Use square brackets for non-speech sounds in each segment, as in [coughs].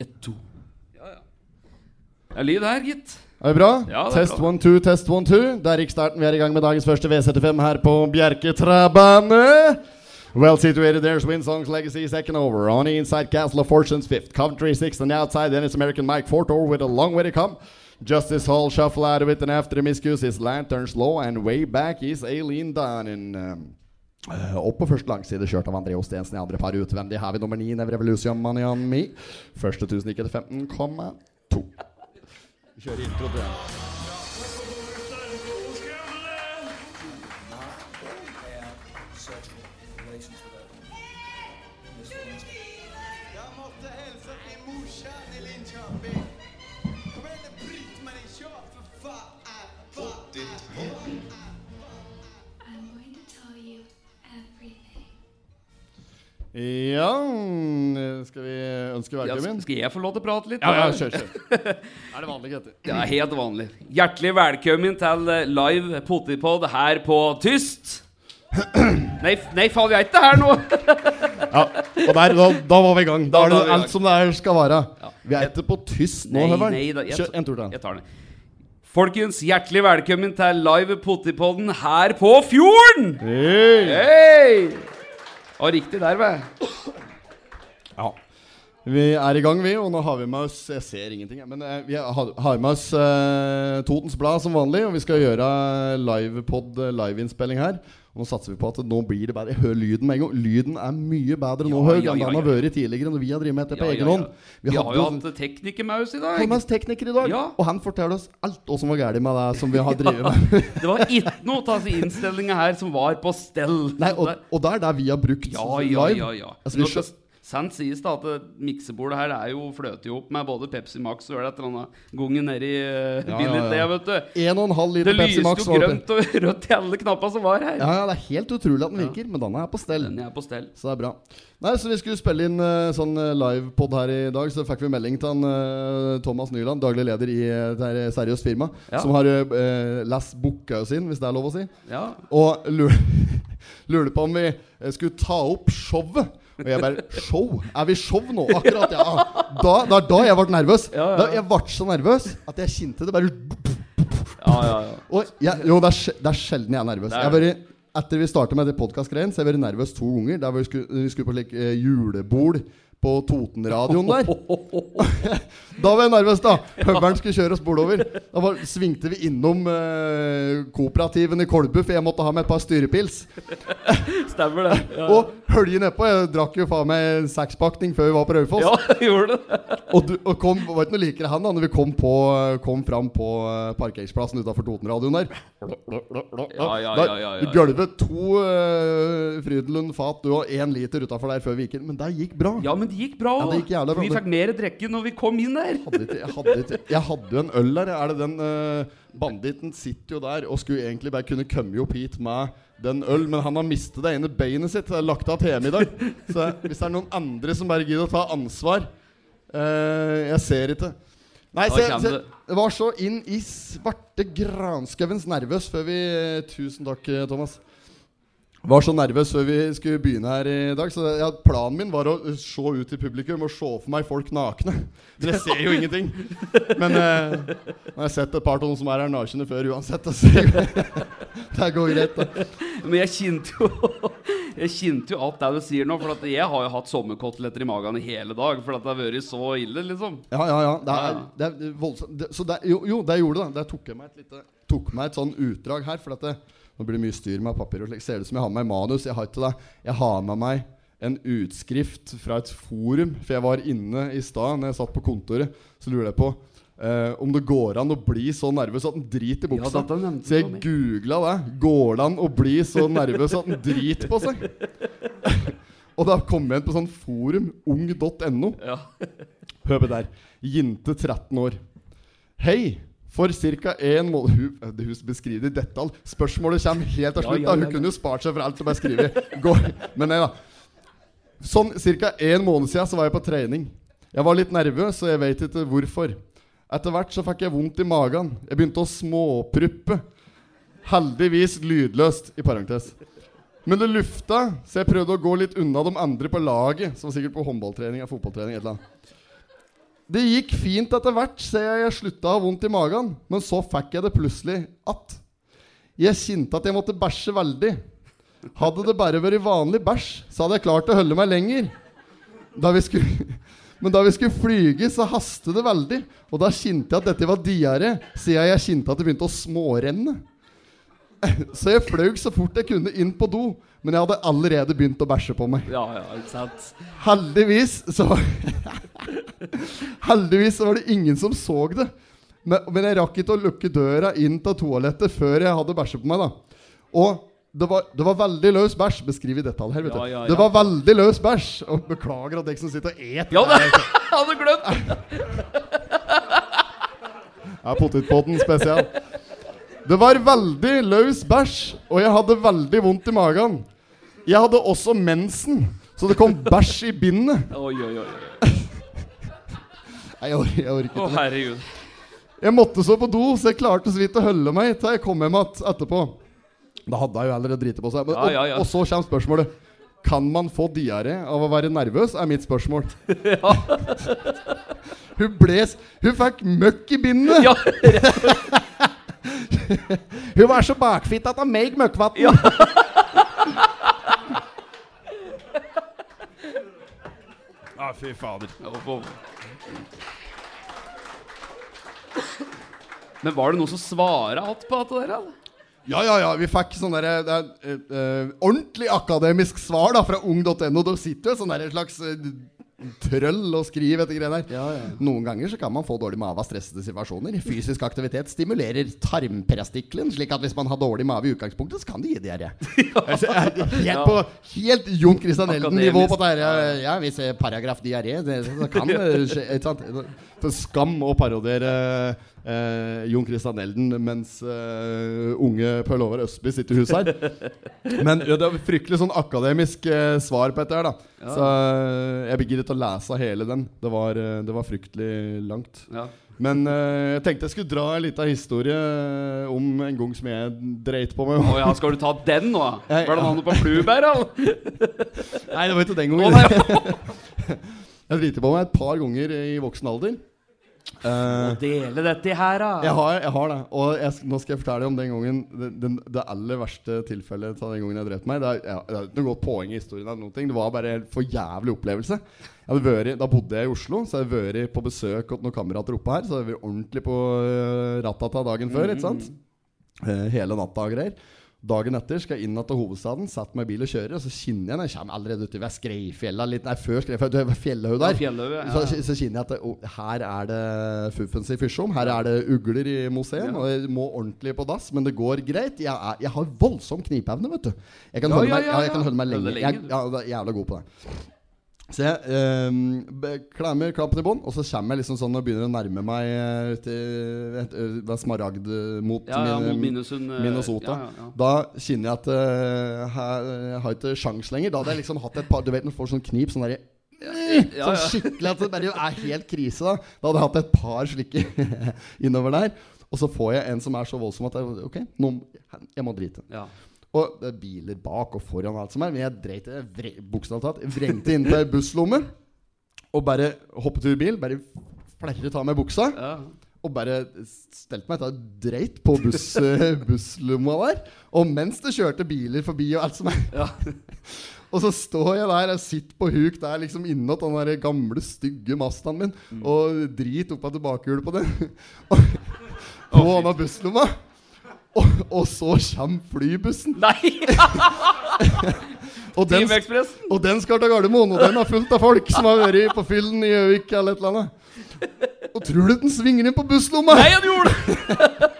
Et, to. Ja, ja. Det er lyd her, gitt. Er det bra? Ja, det er test bra. one, two, test one, two. Der er starten. Vi er i gang med dagens første V75 her på Bjerke træbane. Well situated, there's Winsong's Legacy second over. On the inside, Castle of Fortunes fifth. Coventry sixth. and the outside, then it's American Mike Fortor with a long way to come. Justice Hall shuffle out of it, and after the miscues is Lantern's Law and way back is Aileen Dunn. Um, eh, opp på første langside, kjørt av André Ostensen. I andre par utvendig har vi nummer 9, Never Revolution Maniami. Første 1000 gikk etter 15,2. Vi kjører intro til den. Ja Skal vi ønske Ja, velkommen? skal jeg få lov til å prate litt? Ja, ja, kjør, kjør. [laughs] er det vanlig, Grete? Er helt vanlig. Hjertelig velkommen til eh, live potipod her på Tyst. [clears throat] Nei, nei vi er ikke her nå! [laughs] Ja, og der, da, da var vi i gang. Da Da er det alt som det er skal være. Ja. Vi er ikke på tyst nå, Høveren. Kjør en tur til. Jeg tar den. Folkens, hjertelig velkommen til live potipodden her på Fjorden! Hey. Hei! Og riktig der, vel. Ja. Vi er i gang, vi, og nå har vi med oss Jeg ser ingenting, men eh, vi har, har med oss eh, Totens Blad som vanlig. Og vi skal gjøre livepod, eh, liveinnspilling her. Nå satser vi på at nå blir det bedre. Hører lyden med en gang. Lyden er mye bedre nå, ja, enn den har vært tidligere når vi har drevet med dette på egen hånd. Vi, har jo hatt tekniker med oss i dag. har med oss tekniker i dag, Ja. og han forteller oss alt hva som var galt med det som vi har [laughs] drevet med. Det var ikke noe av innstillinga her som var på stell. Nei, og, og det er det vi har brukt Ja, ja, ja. ja. Altså, vi Sant sies det at miksebordet her er jo fløter jo opp med både Pepsi Max og et eller annet gongen nedi uh, Ja, ja, ja. vet du. En og en halv Det liter Pepsi Max. Det lyste jo grønt og [laughs] rødt i alle knappa som var her. Ja, ja, det er helt utrolig at den virker, men denne er på stell. Den er på stell. Så det er bra. Nei, så Vi skulle spille inn uh, sånn uh, livepod her i dag. Så fikk vi melding til han, uh, Thomas Nyland, daglig leder i uh, seriøst firma, Ja. som har uh, lest boka sin, hvis det er lov å si. Ja. Og lur [laughs] lurte på om vi eh, skulle ta opp showet. Og jeg bare Show? Er vi show nå? Akkurat, ja. Da, er da jeg ble nervøs. Ja, ja. Da jeg ble så nervøs at jeg kjente det bare ja, ja, ja. og jeg, Jo, det er, det er sjelden jeg er nervøs. Er Jeg bare, etter vi starta med det podkastgreiene, så har jeg vært nervøs to ganger. Der vi skulle, vi skulle på slik eh, julebord på Totenradioen der. [laughs] da var jeg nervøs, da. Høveren skulle kjøre oss bordover. Da var, svingte vi innom eh, kooperativen i Kolbu, for jeg måtte ha med et par styrepils. [laughs] Stemmer det. Ja, Og hølje nedpå. Jeg drakk jo faen meg en sekspakning før vi var på Raufoss. ja [laughs] gjorde det. Og, du, og kom, var ikke noe likere han da Når vi kom, på, kom fram på eh, parkeringsplassen utafor Totenradioen der. Ja, ja, ja, ja, Du gulvet to uh, Frydenlund fat du og én liter utafor der før vi gikk inn. Men det gikk bra. Ja, men det gikk bra. Ja, det gikk bra. Vi fikk mer drikke når vi kom inn der. Jeg, hadde jo en øl der. Er det den uh, Banditten sitter jo der og skulle egentlig bare kunne komme opp hit med den øl, men han har mistet det ene beinet sitt. Det er lagt av til hjemme i dag. Så hvis det er noen andre som bare gidder å ta ansvar uh, Jeg ser ikke. Nei, se, se, det. var så inn i svarte granskauens nervøs før vi Tusen takk, eh, Thomas. Var så nervøs før vi skulle begynne her i dag. Så ja, planen min var å se ut i publikum og se for meg folk nakne. Jeg ser jo ingenting. Men eh, nå har jeg sett et par av noen som er her nakne før uansett. Altså. [laughs] det går greit, da. Men jeg kjente jo Jeg kjente jo alt det du sier nå. For at jeg har jo hatt sommerkoteletter i magen i hele dag. For at det har vært så ille, liksom. Ja, ja, ja. Det er, det er voldsomt. Det, så det, jo, jo, det gjorde det. Der tok jeg meg et lite Tok meg et sånn utdrag her. For at det, nå blir det mye styr med papir. Og slikt. Ser ut som jeg har med meg manus. Jeg har ikke det. Jeg har med meg en utskrift fra et forum. For jeg var inne i stad Når jeg satt på kontoret. Så lurer jeg på eh, om det går an å bli så nervøs at en driter i buksa. Ja, så jeg googla det. Går det an å bli så nervøs at en driter på seg? [laughs] Og da kom jeg inn på sånn forum, ung.no. Ja. Hør på der. Jinte 13 år. Hei! For ca. en måned Hun, det hun beskriver det i detalj. Spørsmålet kommer helt til slutt. da Hun kunne jo spart seg for alt og bare skrive Men nei da. Sånn ca. én måned siden så var jeg på trening. Jeg var litt nervøs, og jeg vet ikke hvorfor. Etter hvert så fikk jeg vondt i magen. Jeg begynte å småpruppe. Heldigvis lydløst, i parentes. Men det lufta, så jeg prøvde å gå litt unna de andre på laget. Som var sikkert på håndballtrening eller fotballtrening. Et eller annet. Det gikk fint etter hvert, så jeg, jeg slutta å ha vondt i magen. Men så fikk jeg det plutselig att. Jeg kjente at jeg måtte bæsje veldig. Hadde det bare vært vanlig bæsj, så hadde jeg klart å holde meg lenger. Da skulle, [laughs] men da vi skulle flyge, så hastet det veldig. Og da kjente jeg at dette var diaré, siden jeg kjente at det begynte å smårenne. [laughs] Så jeg fløy så fort jeg kunne inn på do, men jeg hadde allerede begynt å bæsje på meg. Ja, ja, ikke sant? Heldigvis så [laughs] Heldigvis så var det ingen som så det. Men, men jeg rakk ikke å lukke døra inn til toalettet før jeg hadde bæsje på meg. da Og det var, det var veldig løs bæsj. Beskriv i detalj her. vet du Ja, ja, ja. Det var veldig løs bæsj. Og beklager at jeg som sitter og et Ja, det [laughs] hadde glemt! Ja, potetpotten spesial. Det var veldig løs bæsj, og jeg hadde veldig vondt i magen. Jeg hadde også mensen, så det kom bæsj i bindet. Oi, oi, oi. [laughs] Nei, Jeg, or jeg orker ikke Å, herregud. Jeg måtte så på do, så jeg klarte så vidt å holde meg til jeg kom hjem igjen etterpå. Da hadde jeg jo allerede driti på seg. Men, Ja, ja, ja. Og, og så kommer spørsmålet. Kan man få diaré av å være nervøs, er mitt spørsmål. [laughs] hun ble Hun fikk møkk i bindet! Ja, [laughs] Hun var så bakfitt at hun meg møkkvatn. Ja. [laughs] ah, fy fader. Men var det noen som svara att på det der? eller? Ja, ja, ja. Vi fikk sånn derre uh, er, eh, eh, ordentlig akademisk svar da fra ung.no. Da sitter jo sånn der slags eh, trøll og skrive etter greier der. Noen ganger så kan man få dårlig mave av stressede situasjoner. Fysisk aktivitet stimulerer tarmprestikkelen, slik at hvis man har dårlig mave i utgangspunktet, så kan det gi diaré. [laughs] Altså, eh, helt på helt Jon Christian Elden-nivå på dette. Ja, hvis paragraf diaré, det, så kan det skje. Skam å parodiere eh, Jon Christian Elden mens eh, unge Per Lovar Østby sitter i huset her. [laughs] Men ja, det er fryktelig sånn akademisk eh, svar på dette her, da. Så eh, jeg blir ikke å lese hele den. Det var, eh, det var fryktelig langt. Ja. Men eh, jeg tenkte jeg skulle dra en liten historie om en gang som jeg dreit på meg. Å ja, skal du ta den nå? [laughs] Var det navnet på Flubær. [laughs] Nei, det var ikke den gangen. Oh, jeg driter på meg et par ganger i voksen alder. Eh, Dele dette her, da. Jeg har, jeg har det. Og jeg, nå skal jeg fortelle om den gangen det, den, det aller verste tilfellet av den gangen jeg drepte meg. Det er, ja, det er ikke noe godt poeng i historien. eller noen ting Det var bare en for jævlig opplevelse. Vært, da bodde jeg i Oslo, så jeg hadde vært på besøk hos noen kamerater oppe her. Så jeg hadde vært ordentlig på uh, rattata dagen før. Sant? Eh, hele natta og greier. Dagen etter skal jeg inn til hovedstaden, setter meg i bil og kjører. Og så kjenner jeg når jeg kommer allerede uti ved Skreifjella litt Nei, før Skreifjella, du var Fjellhaug der. Ja, ja. Så, så kjenner jeg at oh, her er det fuffens i fysjom. Her er det ugler i museum. Ja. Og jeg må ordentlig på dass, men det går greit. Jeg, er, jeg har voldsom knipeevne, vet du. Jeg kan, holde, meg, jeg kan holde meg lenge. Jeg, ja, jeg er jævla god på det. Så jeg um, klemmer klappen i bånn, og så kommer jeg liksom sånn og begynner å nærme meg eh, til et, eh, Smaragd eh, mot Ja, ja, min- mot Minnesund, eh, Minnesota. ja, ja, ja. Da kjenner jeg at uh, her, jeg har ikke sjans lenger. Da hadde jeg liksom hatt et par Du vet når du får sånn knip sånn derre Ja, Sånn ja. skikkelig at det bare er helt krise. Da Da hadde jeg hatt et par slike [laughs] innover der. Og så får jeg en som er så voldsom at jeg, Ok, nå, jeg må drite. Ja. Og det er biler bak og foran og alt som er. Men jeg dreit i det. bokstavelig talt vrengte inn til busslomme. Og bare hoppet ut i bil. Bare flerret av meg buksa. Ja. Og bare stelte meg etter dreit på buss, [laughs] eh, busslomma der. Og mens det kjørte biler forbi og alt som er. Ja. [laughs] Og så står jeg der og sitter på huk der liksom innåt den der gamle, stygge Mastaen min og driter opp av tilbakehjulet på den. [laughs] på oh, busslomma. Og, og så kommer flybussen. Nei! [laughs] Og den, og den skal til Gardermoen, og den er fullt av folk som har vært på fyllen i Gjøvik eller et eller annet. Og tror du den svinger inn på busslomma? Nei, han gjorde det! [laughs]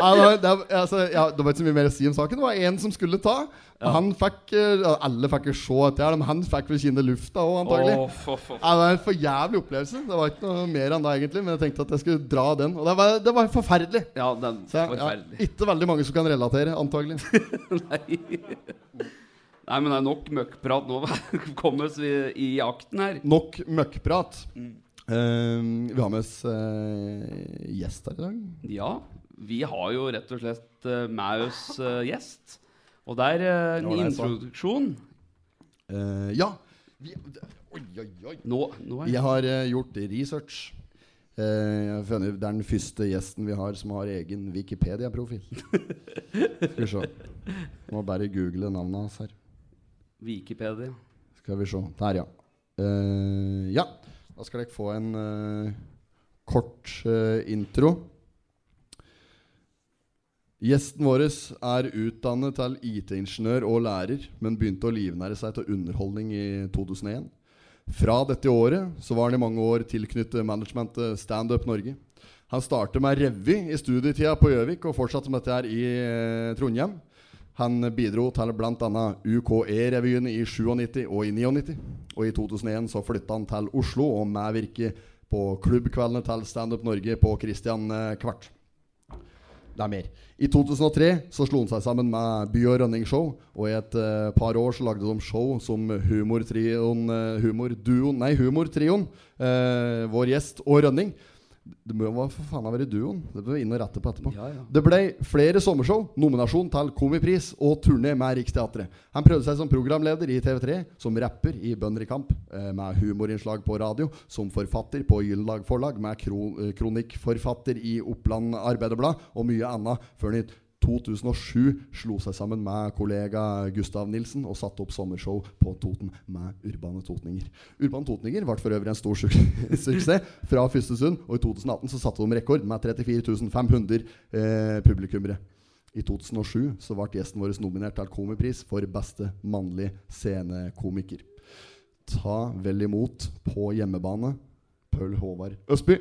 Ja, det, altså, ja, det var ikke så mye mer å si om saken. Det var en som skulle ta. Ja. Han fikk eh, Alle fikk jo se etter men han fikk vel kjenne lufta òg, antagelig. Oh, for, for, Ja, det var en for jævlig opplevelse. Det var ikke noe mer enn det, egentlig. Men jeg tenkte at jeg skulle dra den. Og det var, det var forferdelig. Ja, den Så forferdelig. ikke veldig mange som kan relatere, antagelig. [laughs] Nei. Nei, men det er nok møkkprat nå. [laughs] Kom vi i akten her. Nok møkkprat. Eh, vi har med oss uh, gjest her i dag. Ja, vi har jo rett og slett uh, med oss uh, gjest. Og der eh, en Det var det jeg sa. introduksjon. Eh, ja. Vi, oi, oi, oi. Nå, nå er Jeg har eh, gjort research. Eh, jeg funnet, det er den første gjesten vi har som har egen Wikipedia-profil. [laughs] Skal vi se. Må bare google navnet hans her. Wikipedia. Skal vi se. Der, ja. Eh, ja. Da skal dere få en eh, kort eh, intro. Gjesten vår er utdannet til IT-ingeniør og lærer, men begynte å livnære seg til underholdning i 2001. Fra dette året så var han i mange år tilknyttet managementet Standup Norge. Han startet med revy i studietida på Gjøvik og fortsatte med dette her i eh, Trondheim. Han bidro til bl.a. UKE-revyen i 97 og i 99. Og i 2001 så flytta han til Oslo og medvirket på klubbkveldene til Standup Norge på Christian eh, Kvart. Det er mer. I 2003 så slo han seg sammen med By og Rønning Show, og i et uh, par år så lagde de show som Humortrioen uh, humor Nei, Humortrioen. uh, vår gjest og Rønning. Det må for faen ha vært duoen. Det bør inn og rette på etterpå. Ja, ja. Det ble flere sommershow, nominasjon til Komipris og turné med Riksteatret. Han prøvde seg som programleder i TV3, som rapper i Bønder i kamp, eh, med humorinnslag på radio, som forfatter på Gyllendag forlag, med kro kronikkforfatter i Oppland Arbeiderblad og mye annet, før i 2007 slo seg sammen med kollega Gustav Nilsen og satte opp sommershow på Toten med Urbane Totninger. Urbane Totninger ble for øvrig en stor suk [laughs] suksess fra første stund, og i 2018 så satte de rekord med 34 500 eh, publikummere. I 2007 så ble gjesten vår nominert til Komipris for beste mannlige scenekomiker. Ta vel imot på hjemmebane Paul Håvard Østby.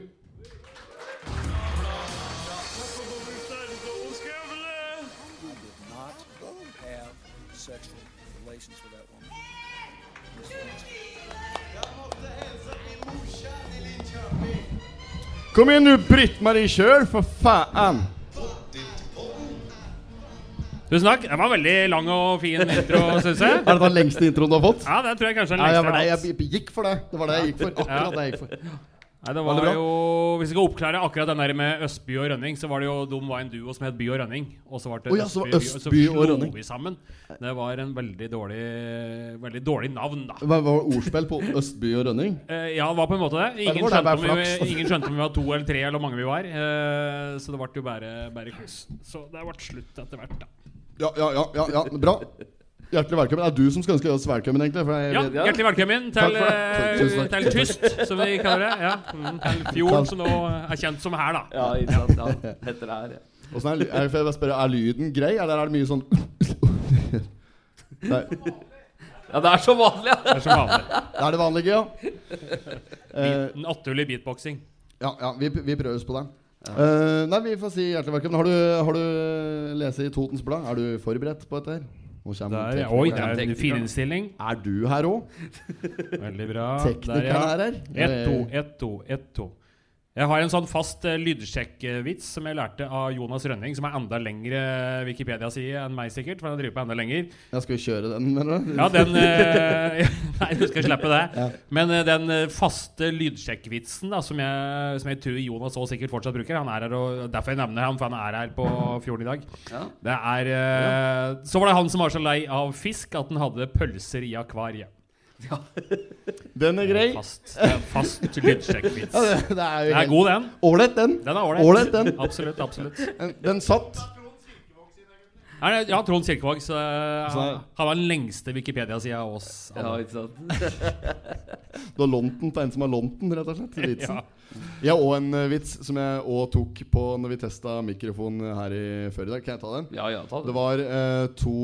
Kom igjen, nå, Britt-Marie, kjør, for faen! Tusen takk. Det var veldig lang og fin intro, syns jeg. [laughs] Er det den lengste introen du har fått? Ja, det tror jeg kanskje er den lengste. ja, det, jeg jeg gikk for det. Det var det jeg gikk for. Akkurat det jeg gikk for. Nei, det Var var det jo Hvis vi skal oppklare akkurat den der med Østby og Rønning, så var det jo De var en duo som het By og Rønning. Og så ble det oh, ja, så Østby, By- Østby og slo Rønning. vi sammen. Det var en veldig dårlig Veldig dårlig navn, da. Hva var ordspill på Østby og Rønning? [laughs] Eh, ja, det var på en måte det. Ingen, var det, skjønte, bare om vi, ingen skjønte om vi var to eller tre, eller hvor mange vi var. Eh, så det ble jo bare, bare kluss. Så det ble slutt etter hvert, da. Ja, ja, ja, ja, ja, bra. Hjertelig velkommen. Det er du som skal ønske oss velkommen, egentlig. For jeg, Ja, Ja. hjertelig velkommen til, eh, takk. til Tyst, som vi kaller det. Ja. Mm, Til fjorden, som nå er kjent som her, da. Ja, ikke sant. Ja, heter det her, ja. Hvordan er, jeg spørre, er lyden grei, eller er det mye sånn Nei, Ja, det er så vanlig, ja. Det er så vanlig. Det er det vanlige, ja. Liten En åttehull i beatboxing. ja, ja vi, vi prøver oss på det. Uh, nei, vi får si hjertelig velkommen. Har du, har du lest i Totens Blad? Er du forberedt på dette her? Der, oi, det er en fininnstilling. Er du her òg? Veldig bra. Teknikeren er her. Ett, to, ett, to, ett, to. Jeg har en sånn fast uh, lydsjekk-vits som jeg lærte av Jonas Rønning, som er enda lengre Wikipedia-side enn meg, sikkert. For han driver på enda lenger. Ja, skal vi kjøre den, mener du? Ja, den uh, [laughs] Nei, du skal slippe det. Ja. Men uh, den eh, faste lydsjekkvitsen da, som jeg, som jeg tror Jonas også sikkert fortsatt bruker Han er her og Derfor jeg nevner ham, for han er her på fjorden i dag. Ja. Det er eh, Så var det han som var så lei av fisk at han hadde pølser i akvariet. Den er grei. Fast, det er fast lydsjekkvits. [laughs] Ja, det, det er jo Den er god, den. Ålreit, den. Den er ålreit. Den. Absolutt. absolutt Den, den satt. Det- Ja, Trond Kirkevåg. Så, eh, Så- han var den lengste Wikipedia-sida av oss. ja, ikke sant. [laughs] Du har lånt den til en som har lånt den, rett og slett. [laughs] Vitsen. Ja. Jeg har òg en eh, vits som jeg òg tok på når vi testa mikrofon her i før i dag. Kan jeg ta den? Ja, ja, ta den. det. var eh, to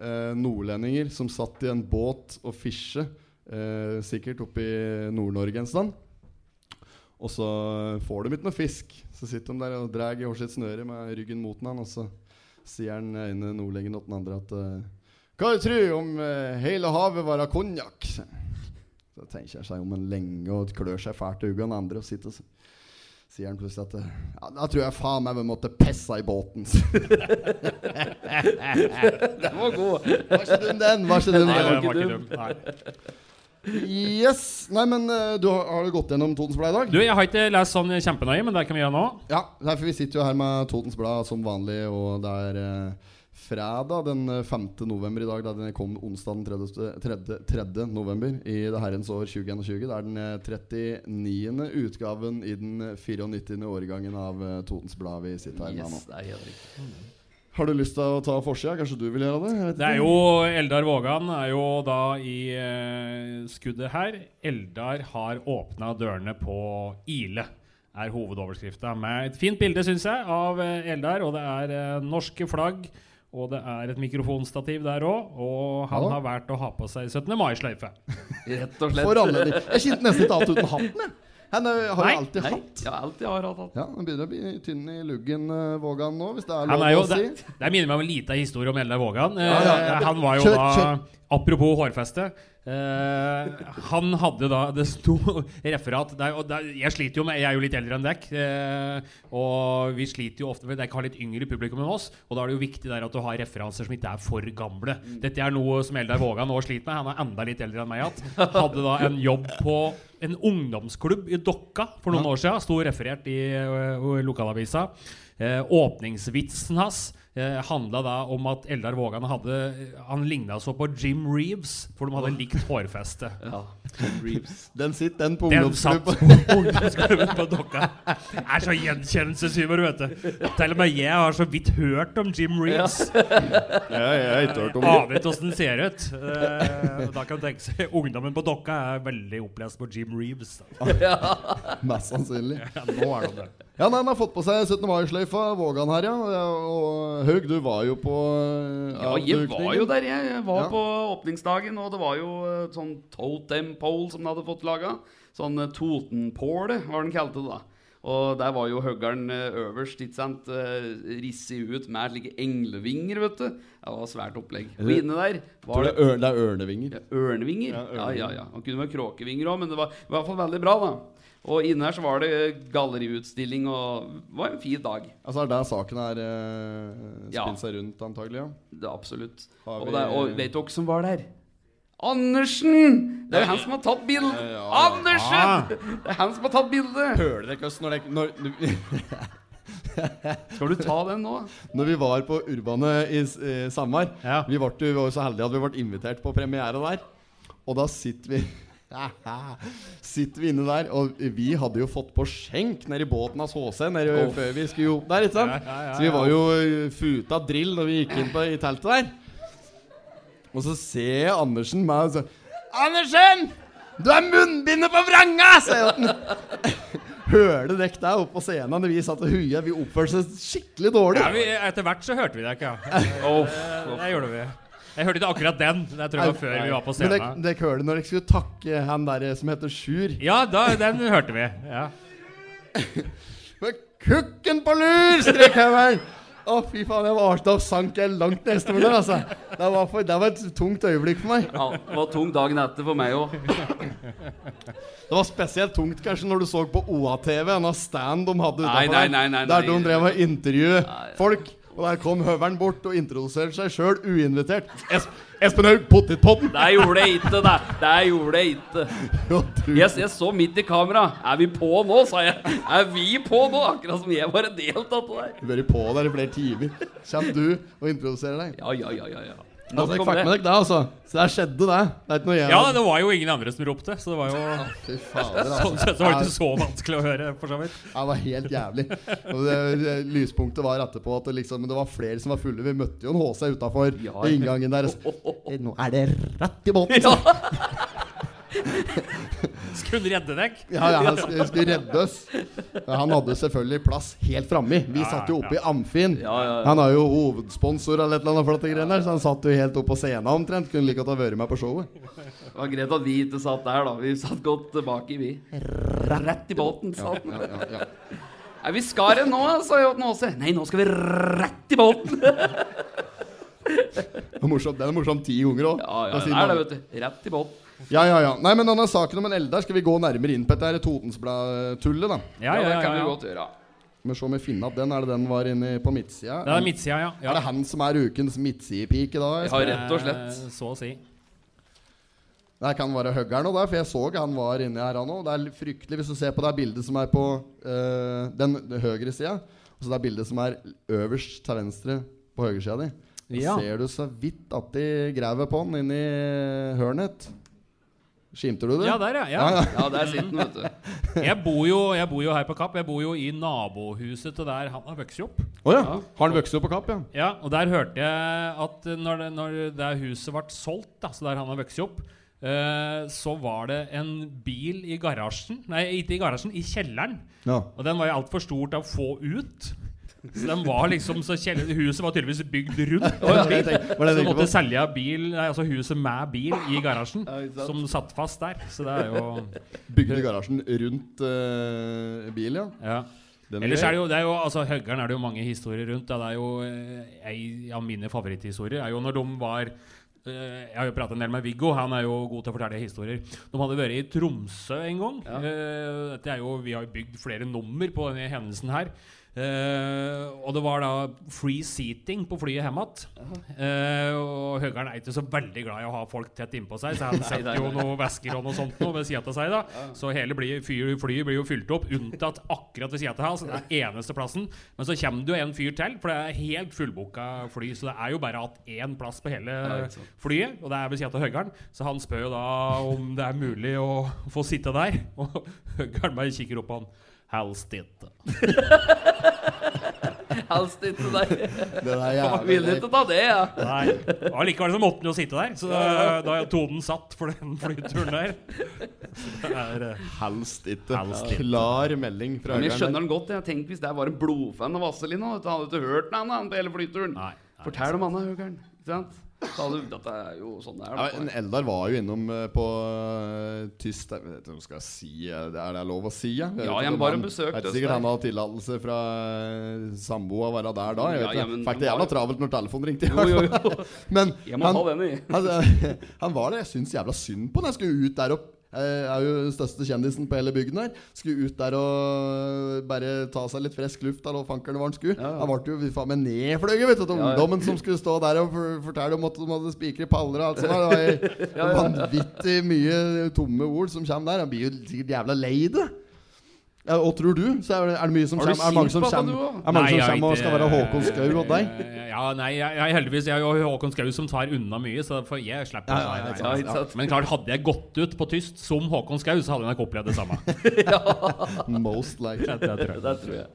eh, nordlendinger som satt i en båt og fisje, eh, sikkert oppe i Nord-Norge en stand. Og så får de ikke noe fisk. Så sitter de der og drar hvert sitt snøre med ryggen mot den, og så sier den ene nordlendingen til den andre at eh, Hva tror du om eh, hele havet var konjakk? Så tenker jeg seg om en lenge og klør seg fælt i øynene, andre og sitter og sier han plutselig at ja, Da tror jeg faen meg vi måtte pisse i båten. [laughs] Den var god. Var ikke dum, den. Var ikke dum, Nei, den. var ikke dum. Nei. Yes. Nei, men eh, du har, har du gått gjennom Totens Blad i dag? Du, jeg har ikke lest sånn kjempenøye, men det kan vi gjøre nå. Ja, for vi sitter jo her med Totens Blad som vanlig, og det er eh, fredag den eh, 5. november i dag. Da den kom onsdag den 30. 3. 3. november i det herrens år 2021. Det er den eh, 39. utgaven i den 94. årgangen av eh, Totens Blad vi sitter her med nå. Yes. Har du lyst til å ta forsida? Kanskje du vil gjøre det? Det er jo Eldar Vågan er jo da i eh, skuddet her. Eldar har åpna dørene på Ile, er hovedoverskrifta. Med et fint bilde, syns jeg, av eh, Eldar. Og det er eh, norske flagg. Og det er et mikrofonstativ der òg. Og han Ja. har valgt å ha på seg 17. mai-sløyfe. [laughs] Rett og slett. For alle de. Jeg kjente nesten ikke alt uten hatten, jeg. Han eh, har Nei, jo alltid Nei, hatt. ja, alltid har hatt. Ja, Han begynner å bli tynn i luggen, uh, Vågan nå, hvis det er lov er jo, å si. det, det minner meg om en liten historie om Eldar Vågan. Eh, Ja, ja, ja. Han var jo Kjør, da kjør. Apropos hårfeste. Eh, han hadde da Det sto referat der, er, og det, er- Jeg sliter jo med Jeg er jo litt eldre enn dekk. Eh, og vi sliter jo ofte med Dekk har litt yngre publikum enn oss. Og da er det jo viktig der at du har referanser som ikke er for gamle. Dette er noe som Eldar Vågan nå sliter med. Han er enda litt eldre enn meg igjen. Hadde da en jobb på en ungdomsklubb i Dokka for noen år siden. Sto referert i uh, lokalavisa. Eh, åpningsvitsen hans eh, handla da om at Eldar Vågan hadde Han ligna så på Jim Reeves, for de hadde likt hårfeste. [laughs] Ja. Reeves. Den sitter den på Den satt på [laughs] ungdomsklubben på Dokka. Det er så gjenkjennelseshumor, vet du. Til og med jeg har så vidt hørt om Jim Reeves. Ja, jeg har ikke hørt om det. Aner ikke åssen den ser ut. Eh, da kan du tenke seg Ungdommen på Dokka er veldig opplest på Jim Reeves. Da. [laughs] Mest sannsynlig. Ja, nå er de det. Ja, nei, Han har fått på seg 17. mai-sløyfa, Vågan her, ja. Ja, Og Haug, du var jo på uh, Ja, jeg var jo der, jeg. Jeg var Ja. på åpningsdagen, og det var jo eh, sånn totem pole som de hadde fått laga. Sånn eh, Totenpåle, var den kalte det da. Og der var jo høggeren eh, øverst, ikke sant, eh, risset ut med slike englevinger, vet du. Det var svært opplegg. Og inne der var det, det er ørnevinger. er ørnevinger. ja, ørnevinger. Ja, Ja, ja, ja. Og kunne være kråkevinger òg, men det var i hvert fall veldig bra, da. Og inne her så var det galleriutstilling, og det var en fin dag. Altså er det der saken er eh, Ja. seg seg rundt, antagelig? Ja. Det er absolutt. Og, der, er- og vet dere som var der? Andersen! Det er jo han som har tatt bildet! Ja, ja, ja. Andersen! Ah. Det er han som har tatt bildet! Hører dere oss når, dere- når, [laughs] Skal du ta den nå? når vi var på Urbane i uh, Samar Ja. vi, ble, vi var så heldige at vi ble invitert på premiere der. Og da sitter vi [laughs] Sitter vi inne der, og vi hadde jo fått på skjenk nede i båten hans HC nede Oh. før vi skulle opp der. ikke sant? Ja, ja, ja, Så vi var jo uh, futa drill når vi gikk inn på, i teltet der. Og så ser jeg Andersen meg og så Andersen! Du er munnbindet på vranga! sier han. [laughs] Hørte dere der oppe på scenen når vi satt og huia? Vi oppførte oss skikkelig dårlig. Ja, vi, etter hvert så hørte vi deg ikke, [laughs] ja. Det, det gjorde vi. Jeg hørte ikke akkurat den. Det tror jeg var før vi var på scenen. Men dere, scenen. dere hørte når dere skulle takke han der som heter Sjur. Ja, da, den hørte vi. Ja. [laughs] Med kukken på lur! strekker jeg meg Å, fy faen, jeg var da sank jeg langt neste år, altså. Det var, for, det var et tungt øyeblikk for meg. Ja, det var tung dagen etter for meg òg. Det var spesielt tungt kanskje når du så på OA-TV, en av stand de hadde utafor, nei, der, nei, nei, der de drev og intervjuet Nei. folk. Og der kom høveren bort og introduserte seg sjøl uinvitert. Es Espen Haug, pottitpodden! Det gjorde jeg ikke, det. Det gjorde jeg ikke. [laughs] Jeg, jeg så midt i kamera. Er vi på nå, sa jeg. Er vi på nå? Akkurat som jeg var en del av det der. Du har vært på der i flere timer. Kjem du og introduserer deg? Ja, ja, ja, ja, ja. Altså, jeg om fikk med det. dere det, altså. Så der skjedde det. Det er ikke noe jeg ja, det var jo ingen andre som ropte, så det var jo Fy [laughs] fader, Sånn altså. sett så var det ikke så vanskelig å høre, for så vidt. Det var helt jævlig. Og det, det, lyspunktet var etterpå at det, liksom, det var flere som var fulle. Vi møtte jo en HC utafor Ja. inngangen der. så, «Eh, Nå er det rett i båten! Ja. [laughs] Skulle hun redde deg? Ja, ja, han skulle, reddes. redde oss. Han hadde selvfølgelig plass helt framme. Vi Ja, satt jo oppe ja. i Amfin. Ja, ja, ja. Han er jo hovedsponsor eller et eller annet for dette greiene der, så han satt jo helt oppe på scenen omtrent. Kunne like godt ha vært med på showet. Det var greit at vi ikke satt der, da. Vi satt godt tilbake, vi. Rett i båten, sa han. Ja, ja, ja. Nei, vi skar en nå, sa Jåten Aase. Nei, nå skal vi rett i båten. Det er morsomt, den er morsom ti ganger òg. Ja, ja, det er det, vet du. Rett i båten. Ja, ja, ja. Nei, men denne saken om en Eldar skal vi gå nærmere inn på dette Totensblad-tullet, da. Ja, ja, ja, ja. det kan vi godt gjøre. Men se om vi finner at den er det den var inne på midtsida. Det er midtsida, ja. Er det han som er ukens midtsidepike da? Ja, rett og slett. Eh, Så å si. Det kan være huggeren òg, for jeg så han var inni her han òg. Det er fryktelig hvis du ser på det bildet som er på øh, den høyre sida, og så det bildet som er øverst til venstre på høyresida di. Ja. Ser du så vidt at de graver på den inni hørnet? Skimter du det? Ja, der, ja. ja. Ja, der sitter den, vet du. [laughs] Jeg, bor jo, jeg bor jo her på Kapp. Jeg bor jo i nabohuset til der han har vokst opp. Oh, ja. Ja. Har han vokst opp på Kapp, ja? Ja, og der hørte jeg at når det, når det huset ble solgt, da, så der han har vokst opp, eh, så var det en bil i garasjen Nei, ikke i garasjen, i kjelleren. Ja. Og den var jo altfor stor til å få ut. Så den var liksom så kjell- Huset var tydeligvis bygd rundt. Ja, en bil. Så de måtte på? selge bil, nei, altså huset med bil i garasjen, Ja, som satt fast der. Så det er jo Bygde garasjen rundt uh, bil, ja. Ja. Den Ellers er det jo, det er jo altså, Høggern er det jo mange historier rundt. Da. Det er jo En Ei av mine favoritthistorier er jo når de var eh, Jeg har jo pratet en del med Viggo, han er jo god til å fortelle historier. De hadde vært i Tromsø en gang. Ja. Eh, dette er jo, vi har jo bygd flere nummer på denne hendelsen her. Eh, og det var da free seating på flyet hjem igjen. Eh, og Høgern er ikke så veldig glad i å ha folk tett innpå seg, så han [laughs] setter jo noen vesker og noe sånt noe ved sida av seg. da Så hele blir, flyet blir jo fylt opp, unntatt akkurat ved sida av hans. Er eneste plassen. Men så kommer det jo en fyr til, for det er helt fullboka fly. Så det er jo bare hatt én plass på hele flyet, og det er ved sida av Høgern. Så han spør jo da om det er mulig å få sitte der. [laughs] Og Høgern bare kikker opp på han. Helst ikke. [laughs] Helst ikke deg. Det er Jeg jævlig vil ikke ta det, ja. Nei. Og likevel så måtte han jo sitte der, så da, da er tonen satt for den flyturen der. Det er, eh, Helst ikke. Helst ikke. Klar melding fra Men jeg skjønner den godt. Jeg tenker Hvis det var en blodfan av Vazelina, hadde du ikke hørt den han, på hele flyturen. Nei, nei, Fortell om han, Høgern. Ikke sant? Så du, dette er jo sånn det er. Ja, en Eldar var jo innom eh, på uh, tyst Jeg vet ikke om jeg skal si eh, det Er det lov å si? Ja, Jeg vet Ja, jeg bare besøkte vet sikkert han hadde tillatelse fra samboer å være der da. Jeg vet ja, ja, men Fikk det jævla travelt når telefonen ringte. Jo, jo, jo. [laughs] Men Jeg må han, ha den i. han, han var det. Jeg syns jævla synd på han. Jeg skulle ut der og jeg er jo den største kjendisen på hele bygden her. Skulle ut der og bare ta seg litt frisk luft. Eller fankeren var han skulle. Ja, ja. Ble jo faen meg nedfløyet, vet du. Til Ja, ungdommen som skulle stå der og fortelle om at de hadde spikre paller og alt sånt. Det var [laughs] vanvittig mye tomme ord som kommer der. Han blir jo sikkert jævla lei det. Ja, og tror du? Så er det, er det mye som kommer? Er det mange som kommer, er Nei, og skal være Håkon Skau og deg? [laughs] Ja, nei, jeg, jeg, heldigvis jeg er jo Håkon Skau som tar unna mye, så for jeg slipper Ja, ja, Ja, ikke sant? Men klart, hadde jeg gått ut på tyst som Håkon Skau, så hadde jeg nok opplevd det samme. [laughs] Most likely. [laughs] Det, det tror jeg. Det tror jeg.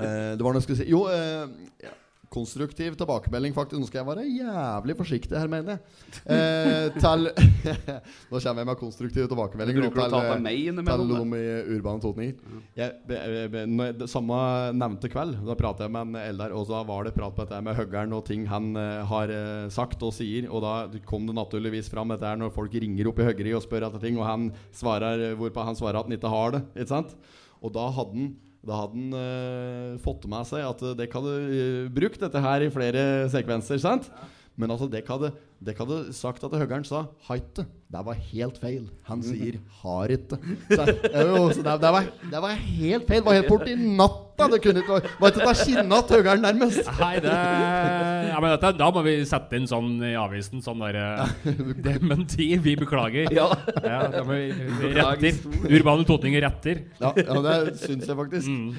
Eh, det var noe jeg skulle si Jo, eh, ja, konstruktiv tilbakemelding, faktisk. Nå skal jeg være jævlig forsiktig her, mener jeg. [laughs] Eh, til [laughs] Nå kommer jeg med konstruktiv tilbakemelding. Du Bruker du å ta til, til meg til innimellom? da? noe i Urbane Totninger. Det samme nevnte kveld, da pratet jeg med en Eldar, og da var det prat på dette med Høggern og ting han eh, har eh, sagt og sier. Og da kom det naturligvis fram dette her når folk ringer opp i Høggeri og spør etter ting, og han svarer hvorpå han svarer at han ikke har det. Ikke sant? Og da hadde han da hadde han uh, fått med seg at uh, dere hadde uh, brukt dette her i flere sekvenser. sant? Men altså, dere hadde, dere hadde sagt at Høggern sa 'haite'. Det var helt feil. Han sier 'har ikke'. Så, jo, så det, det, var, det var helt feil. Det var helt borti natta. Det kunne ikke var ikke til å at Høggern nærmest. Nei, det ja, men dette, Da må vi sette inn sånn i avisen sånn derre [laughs] Dementi. Vi beklager. Ja. Ja, da må vi, vi retter. Urbane Totninger retter. Ja, ja det syns jeg faktisk. Mm.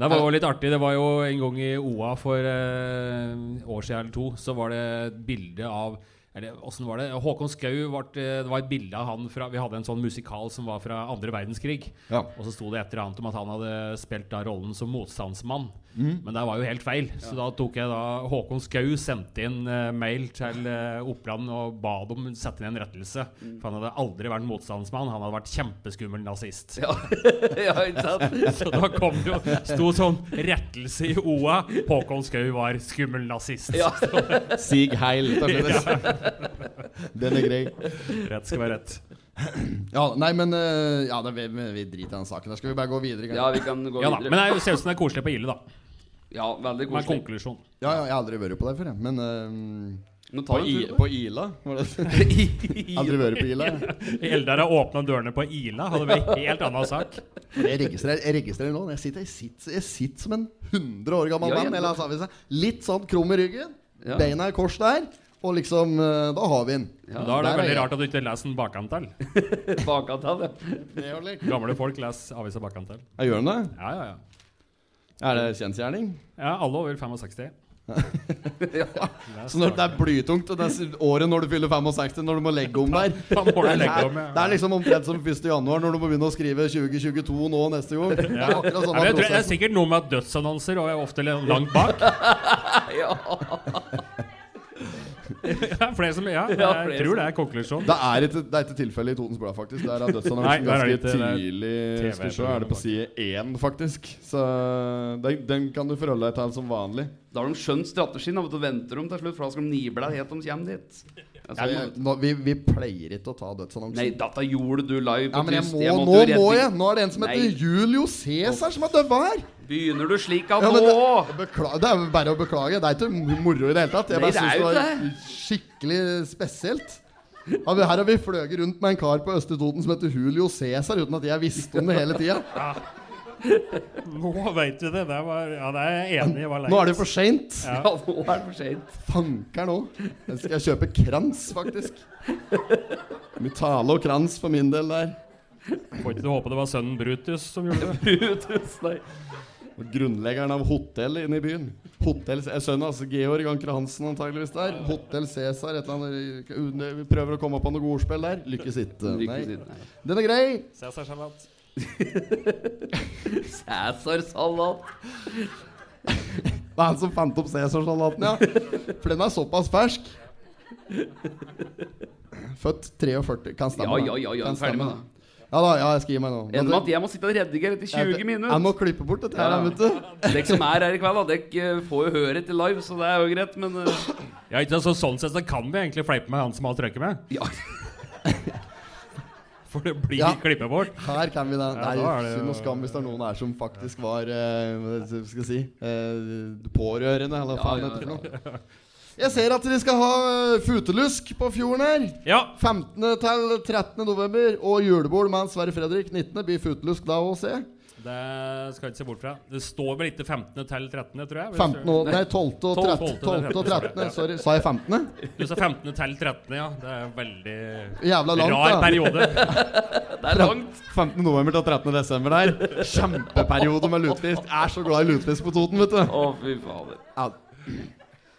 Det var jo litt artig. Det var jo en gang i OA for eh, år siden eller to, så var det et bilde av eller var det? Håkon Skau ble, Det var et bilde av han fra Vi hadde en sånn musikal som var fra andre verdenskrig. Ja. Og så sto det et eller annet om at han hadde spilt da rollen som motstandsmann. Mm. Men det var jo helt feil. Så da tok jeg da Håkon Skau sendte inn uh, mail til uh, Oppland og ba dem sette inn en rettelse. Mm. For han hadde aldri vært motstandsmann. Han hadde vært kjempeskummel nazist. Ja, [laughs] ja ikke sant? [laughs] Så da kom det jo sto sånn rettelse i OA. Håkon Skau var skummel nazist. Ja. [laughs] Sig heil. Den er grei. Rett skal være rett. Ja, nei, men eh, Ja, det, vi, vi driter i den saken. Da skal vi bare gå videre. ja, vi kan gå Ja da, Men videre. det ser ut som det er koselig på Ile, da. Ja, veldig Med koselig. konklusjon. Ja, ja, jeg har aldri vært på det før, jeg. Men eh, Nå på, I, på Ila? Var det? [laughs] aldri vært på Ila? [laughs] Eldar har åpna dørene på Ila. Hadde vært en helt annen sak. Jeg registrerer, jeg registrerer nå. Jeg sitter, jeg, sitter, jeg sitter som en 100 år gammel mann. ja. Eller, altså, litt sånn krum i ryggen. Ja. Beina i kors der. Og liksom eh, Da har vi den. Ja, Da er det veldig er rart at du ikke leser den bakantall. [laughs] Bakatall, ja. Gamle folk leser avisa bakantall. Jeg Gjør de det? Ja, ja, ja. Er det kjensgjerning? Ja, alle over 65. [laughs] Så når det er blytungt, og det er året når du fyller 65, når du må legge om der [laughs] det er, det er liksom omtrent som 1. januar når du må begynne å skrive 2022 nå neste gang. Det er sånn Ja, jeg tror, det er sikkert noe med at dødsannonser og er ofte langt bak. [laughs] Ja, flere som, ja, Ja, jeg tror det er konklusjonen. Det er ikke, det er ikke tilfellet i Totens Blad, faktisk. Der er dødsannonsen er ganske det ikke- det er er det på side én, faktisk. Så den, den kan du forholde deg til som vanlig. Da har de skjønt strategien. Da venter de til slutt, for da skal de nible deg helt de kommer dit. Altså, Jeg, nå, vi, vi pleier ikke å ta dødsannonsen. nei, dette gjorde du live på Ja, men jeg må, Jeg nå må jeg! Nå er det en som heter Nei. Julio Cæsar som har døva her! Begynner du slik av Ja, nå? det, det er bare å beklage. Det er ikke moro i det hele tatt. Jeg bare det syns det var skikkelig spesielt. Ja, her har vi fløyet rundt med en kar på Østre Toten som heter Julio Cæsar, uten at jeg visste om det hele tida. [laughs] Nå vet du det. Det, var, ja, det er jeg enig i. Nå er det for seint. Ja, nå er det for sent. Fanker nå. Jeg skal kjøpe krans, faktisk. Mye og krans for min del der. Får ikke du håpe det var sønnen Brutus som gjorde det? [laughs] Brutus, nei. Grunnleggeren av hotell inne i byen. Hotell, Sønnen hans Georg Anker Hansen antageligvis der. Hotell Cæsar, et eller annet Vi prøver å komme på noe ordspill der. Lykkes ikke. Lykke Nei. Den er grei. Cæsarsalat. [laughs] Cæsarsalat. Det er han som fant opp Cæsarsalaten, ja. For den er såpass fersk. Født 43. Kan stemme. Ja, ja, ja, ja, Kan ferdig med det. Ja da, ja, jeg skal gi meg nå. Enn med at jeg må sitte og redigere etter 20 minutter. Jeg må klippe bort dette her, Ja. vet du. Dere som er her i kveld, da, dere eh, får jo høre etter live, så det er jo greit, men uh... Ja, ikke så Sånn sett så kan vi egentlig fleipe med han som har trøkket med. ja. [laughs] For det blir Ja. klippet bort. Her kan vi det. Ja, Nei, da er det synd og skam hvis det er noen her som faktisk var uh, hva skal jeg si uh, pårørende, eller hva Ja, faen ja, heter det. Jeg ser at dere skal ha eh, futelusk på fjorden her. Ja. 15. til 13. november. Og julebord med Sverre Fredrik 19. Blir futelusk da å se. Det skal jeg ikke se bort fra. Det står vel ikke 15. til 13., tror jeg. 15. og, nei, 12. og 13. 12. og 13. Sorry. Sa jeg 15.? Du sa 15. til 13., ja. Det er veldig Jævla langt, rar da. periode. [laughs] Det er langt. 15. november til 13. desember der. Kjempeperiode med lutefisk. Jeg er så glad i lutefisk på Toten, vet du. Å, fy fader. Ja,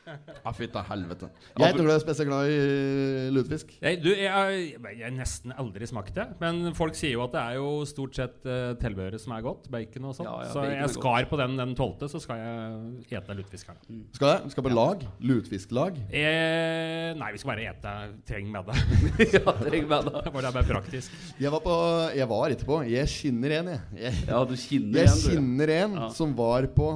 ja fytta helvete. Jeg tror du er spesielt glad i eh, lutefisk. Jeg, du, jeg, har- jeg nesten aldri smakt det. Men folk sier jo at det er jo stort sett uh, tilbehøret som er godt. Bacon og sånn. Ja, ja, så jeg godt. skar på den den 12., så skal jeg ete lutefisk her. da. Skal jeg? Skal på lag? Lutefisklag? Eh, nei, vi skal bare ete. treng med det. [laughs] Ja, treng med. Det var det er bare praktisk. Jeg var, på, jeg var etterpå. Jeg skinner en, jeg. Jeg, Ja, du skinner jeg igjen, du. skinner en Ja. som var på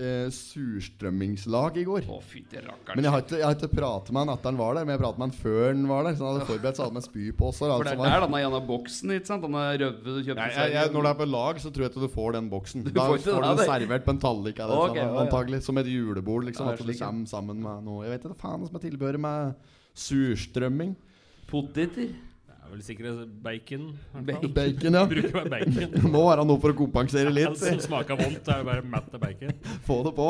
eh, surstrømmingslag i går. Å, fy, det rakker, Men jeg har ikke, jeg har ikke pratet med han etter han var der, men jeg pratet med han før han var der. Så han hadde forberedt seg med spypåser. For det er var. denne ene boksen, ikke sant? Han er røve, du kjøper Jeg, når du er på lag, så tror jeg ikke du får den boksen. Da får ikke får du det, den servert på en tallik av det, Ok, sånn, antagelig. Som et julebord, liksom. At du kommer sammen med noe Jeg vet ikke faen hva som er tilbehøret med surstrømming. Poteter. Vel sikkert bacon. Bacon. Bacon, ja. [laughs] Bruker bare bacon. Det [laughs] må være noe for å kompensere litt. Alt som smaker vondt, er jo bare mett av bacon. [laughs] Få det på.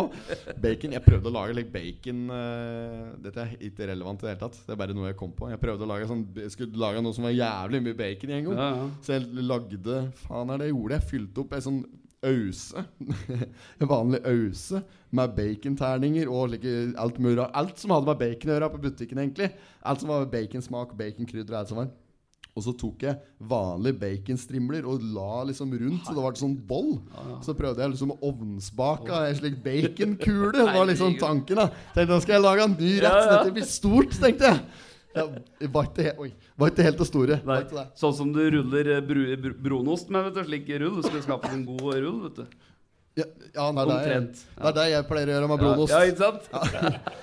Bacon Jeg prøvde å lage litt bacon uh, Dette er ikke relevant i det hele tatt. Det er bare noe jeg kom på. Jeg prøvde å lage sånn Jeg skulle lage noe som var jævlig mye bacon i en gang. Ja, ja. Så jeg lagde Faen er det jeg gjorde? Jeg fylte opp ei sånn ause. en vanlig ause med baconterninger og like, alt mulig. Alt som hadde med bacon å gjøre på butikken, egentlig. Alt som var baconsmak, baconkrydder og alt som var. Og så tok jeg vanlige baconstrimler og la liksom rundt, så det var en sånn boll. Så prøvde jeg liksom å ovnsbake en slik baconkule. Det var liksom tanken. da Tenkte nå skal jeg lage en ny rett, så dette blir stort, tenkte jeg. Ja, det var ikke oi, var ikke helt det store. Nei, sånn som du ruller eh, bru, br brunost med, vet du. Slik rull. Du skulle skape en god rull, vet du. Ja, ja det, er det, jeg, det er det jeg pleier å gjøre med brunost. Ja, ja, ikke sant?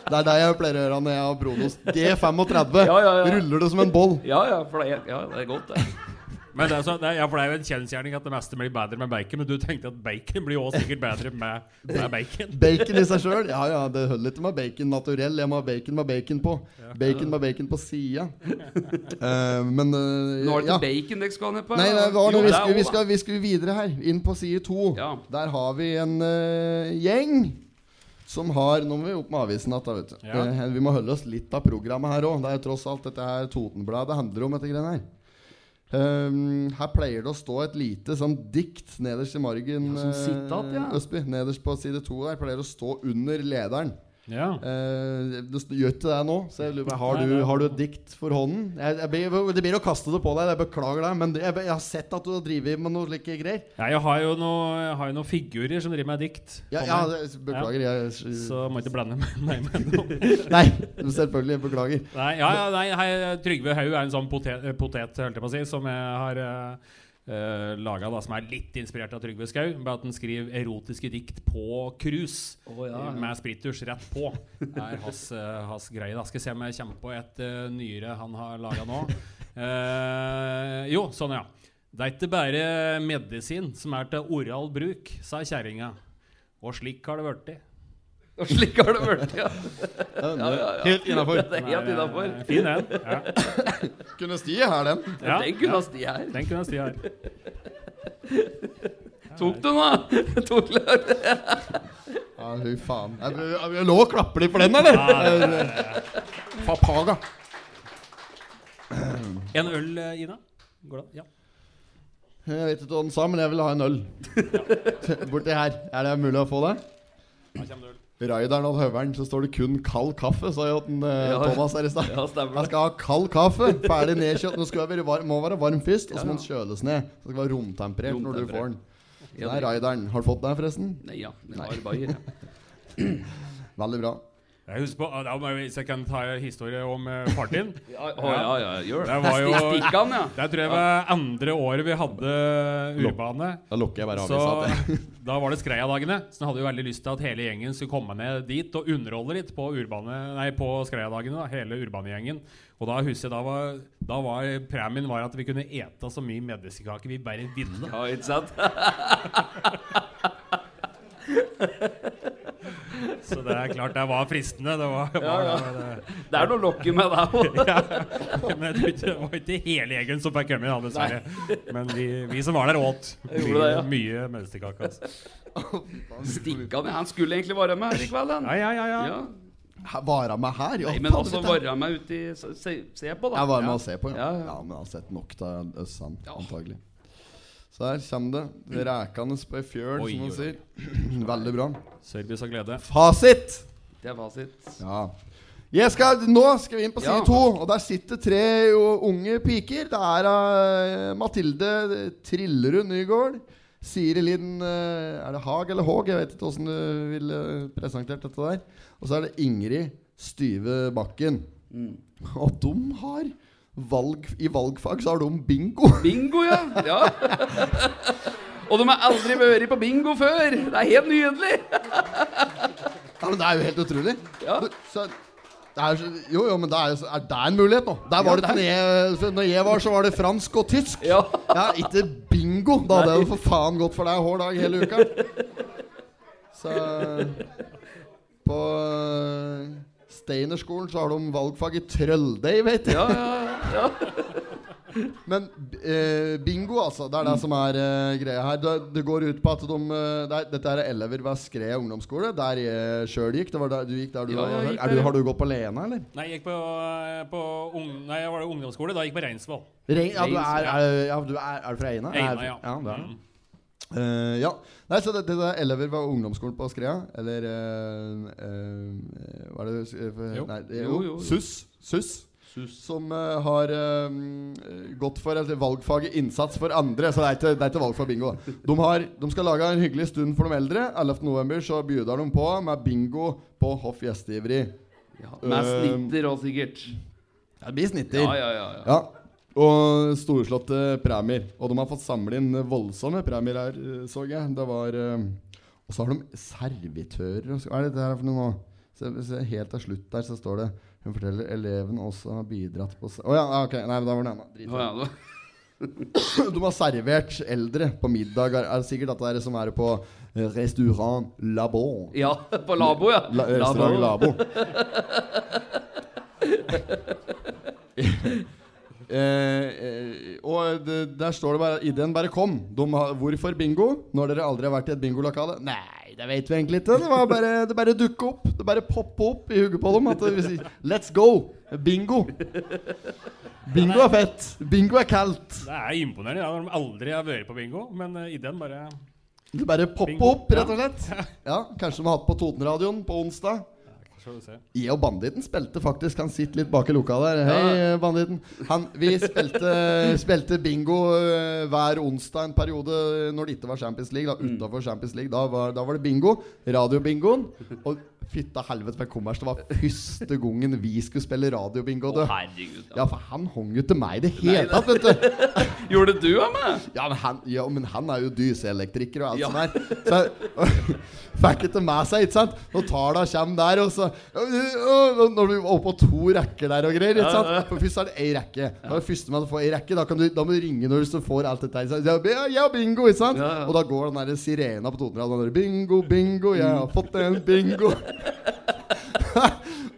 Det er det jeg pleier å gjøre når jeg har brunost. G35. Ja, ja, ja. Ruller det som en boll. Ja, ja, for det er, ja, det er godt, det. Men det er, så, det er, ja, for det er jo en kjensgjerning at det meste blir bedre med bacon. Men du tenkte at bacon blir også sikkert bedre med, med bacon. Bacon i seg sjøl. Ja, ja, det holder ikke med bacon naturell. Jeg må ha bacon med bacon på. Bacon med bacon på sida. uh, men uh, Nå er det ja. ikke bacon dere skal ned på? Nei, nei eller? Jo, vi, skal, vi, skal, vi skal videre her. Inn på side to. Ja. Der har vi en uh, gjeng som har Nå må vi opp med avisen igjen, da, vet du. Ja. Eh, vi må holde oss litt av programmet her òg. Det er tross alt dette her Totenbladet handler om, dette greiene her. Ehm, her pleier det å stå et lite sånn dikt nederst i margen. Ja, eh, sitat, ja. Østby. Nederst på side to der pleier det å stå under lederen. Ja. Eh, du gjør ikke det nå. Så jeg lurer på, har, du, har du et dikt for hånden? Jeg, jeg, ber- det blir å kaste det på deg, jeg beklager deg, Men det, jeg, jeg har sett at du har drevet med noe slike greier. Ja, jeg har jo noe- noen figurer som driver med dikt. Ja, ja beklager. Ja. Jeg, Så må ikke blande meg med noe. [laughs] Nei, selvfølgelig. Beklager. Nei, ja, ja, nei Trygve Haug er en sånn potet, potet holdt jeg på å si, som jeg har uh, laga, som er litt inspirert av Trygve Skau. Bare at han skriver erotiske dikt på cruise Oh, ja, med sprittusj rett på. Det er hans, uh, hans greie. Da skal se om jeg kommer på et uh, nyere han har laga nå. Jo, sånn, ja. Det er ikke bare medisin som er til oral bruk, sa kjerringa. Og slik har det blitt. Og slik har det vært, ja. ja, ja, ja. Helt innafor. Helt innafor. Fin en. Ja. Kunne stie her, den. Ja, Den kunne sti her. den kunne sti her. Tok du den, da? Tok litt. Ja, fy faen. Jeg, lå og klapper litt for den, eller? Papaga. En øl, eh, Ina? Går det? Ja. Jeg vet ikke hva den sa, men jeg vil ha en øl. Borti her. Er det mulig å få det? Da kommer det øl. Raideren og høveren, så står det kun kald kaffe, sa jo den, eh, Ja. Thomas her i stad. Ja, Jeg skal ha kald kaffe, ferdig nedkjølt. Nå skal jeg varm, må være varm først, og så må den kjøles ned. Så det skal være romtemperert når du får den. Det er Raideren. Har du fått den, forresten? Nei, ja. Jeg har bare. [clears throat] Veldig bra. Jeg husker på, da må jeg, Hvis jeg kan ta en historie om uh, far din [laughs] Ja, å, ja, ja, gjør det. Det var jo- Stikkan, ja. Det tror jeg var andre året vi hadde Urbane. Da lukker jeg bare Så avisa. [laughs] da var det Skreiadagene. Så jeg hadde jo veldig lyst til at hele gjengen skulle komme ned dit og underholde litt på, urbane, nei, på Skreiadagene. da, Hele Urbane-gjengen. Og da husker jeg da var, da var premien var at vi kunne ete så mye medisterkake vi bare ville. Ja, ikke sant? [laughs] Så det er klart det var fristende. Det var, ja, Ja, det, Det er noe lokket med deg òg. [laughs] Men tror ikke, det var ikke hele gjengen som fikk komme dessverre. [laughs] Men vi, vi som var der, åt mye, det, ja. mye medisterkake. Altså. Stikkan, ja. Han skulle egentlig være med her i kveld, han. Ja, ja, ja, ja. Ja. Her- Var med her? Ja, Nei, men også altså vet jeg. være med ute i Se, se, se på, da. Jeg var med Ja. og se på, ja. Ja, Ja, ja. men jeg har sett nok av Øssan, Ja. antagelig. Så her kommer det. Rekende på ei fjøl, Oi, som man sier. [clears throat] Veldig bra. Service og glede. Fasit! Det er fasit. Ja. Jeg skal, nå skal vi inn på side Ja. to, og der sitter tre unge piker. Det er uh, Mathilde Trillerud Nygård. Siri Linn uh, Er det Hag eller Håg? Jeg vet ikke åssen du ville presentert dette der. Og så er det Ingrid Styve Bakken. Mm. Og de har valg, I valgfag så har de bingo. [laughs] Bingo, ja. ja. Og de har aldri vært på bingo før. Det er helt nydelig. Ja, men Det er jo helt utrolig. Ja. Du, Så, det er, jo, jo, men det er, er det en mulighet nå? Der var Ja, det jeg, når jeg var, så var det fransk og tysk. Ja. Ja, ikke bingo. Da hadde jeg jo for faen gått for deg hver dag hele uka. [laughs] Så På Steinerskolen så har de valgfag i trølldeig, vet du. Ja, ja, ja. [laughs] Men eh, bingo, altså. Det er det som er eh, greia her. Det, det går ut på at de eh, det er, Dette er elever ved Skred ungdomsskole, der jeg sjøl gikk. Det var der du gikk der du Ja, var er gikk du. Har du gått på Lena, eller? Nei, jeg gikk på, på ung, Nei, jeg var det ungdomsskole. Da jeg gikk på Reinsvoll. Rein, ja, du er, er, ja, du er, er du fra Eina? Eina, ja. ja, det er. Mm. Uh, ja. Nei, så det, det er elever var ungdomsskolen på Skrea, eller uh, uh, Hva er det uh, Jo. Nei, det er Jo, jo. SUS. SUS. Som uh, har um, gått for et valgfaget innsats for andre. Så det er ikke, det er ikke valg for bingo. De, har, de skal lage en hyggelig stund for de eldre. 11.11. så byr de på med bingo på Hoff Gjestgiveri. ja. Med uh, snitter òg, sikkert. Ja, Det blir snitter. Ja, ja, ja. ja. Ja, og storslåtte premier. Og de har fått samle inn voldsomme premier her, eh, så jeg. Det var eh, Og så har de servitører og Hva er dette her for noe nå? Se, se, helt til slutt der så står det Hun forteller eleven også har bidratt på Å oh, ja, ok. Nei, da var det ennå. Drit i ja, da- [laughs] De har servert eldre på middag. Er er det sikkert at det er som er på eh, restaurant Labo. ja, [laughs] på Labo, ja. La, restaurant Labo. [laughs] Eh, eh, og det, der står det bare Ideen bare kom. De hvorfor bingo? Når dere aldri har vært i et bingolokale? Nei, det vet vi egentlig ikke. Det, var bare, det bare dukket opp. Det bare poppa opp i hodet på dem. At det, si, Let's go! Bingo! Bingo er fett. Bingo er kaldt. Det er imponerende. Ja, når de aldri har vært på bingo, men uh, ideen bare Det bare popper opp, rett og slett. Ja, Kanskje de har hatt på Totenradioen på onsdag. Vi se. Jeg og banditten spilte faktisk Han sitter litt bak i lukka der. Hei, banditten. Han, vi spilte, [laughs] spilte bingo eh, hver onsdag en periode når det ikke var Champions League. Da, Utenfor Champions League Da var, da var det bingo. Radiobingoen. Og fytta helvete for kommers. Det var første gangen vi skulle spille radiobingo. Oh, herregud. Ja, for han hang jo til meg i det hele tatt, vet du. [laughs] Gjorde du av meg? Ja, men han, ja, men han er jo dyseelektriker og alt Ja. sånt der. Så [laughs] fikk ikke med seg, ikke sant. Når tala kommer der, og så Når du er oppe på to rekker der og greier, ikke sant. For først er det ei rekke. Da er det første med å få ei rekke, da, kan du, da må du ringe når du får alt dette her. Ja, bingo, ikke sant. Og da går den der sirena på Totenrad. Der bingo, bingo, jeg har fått en bingo.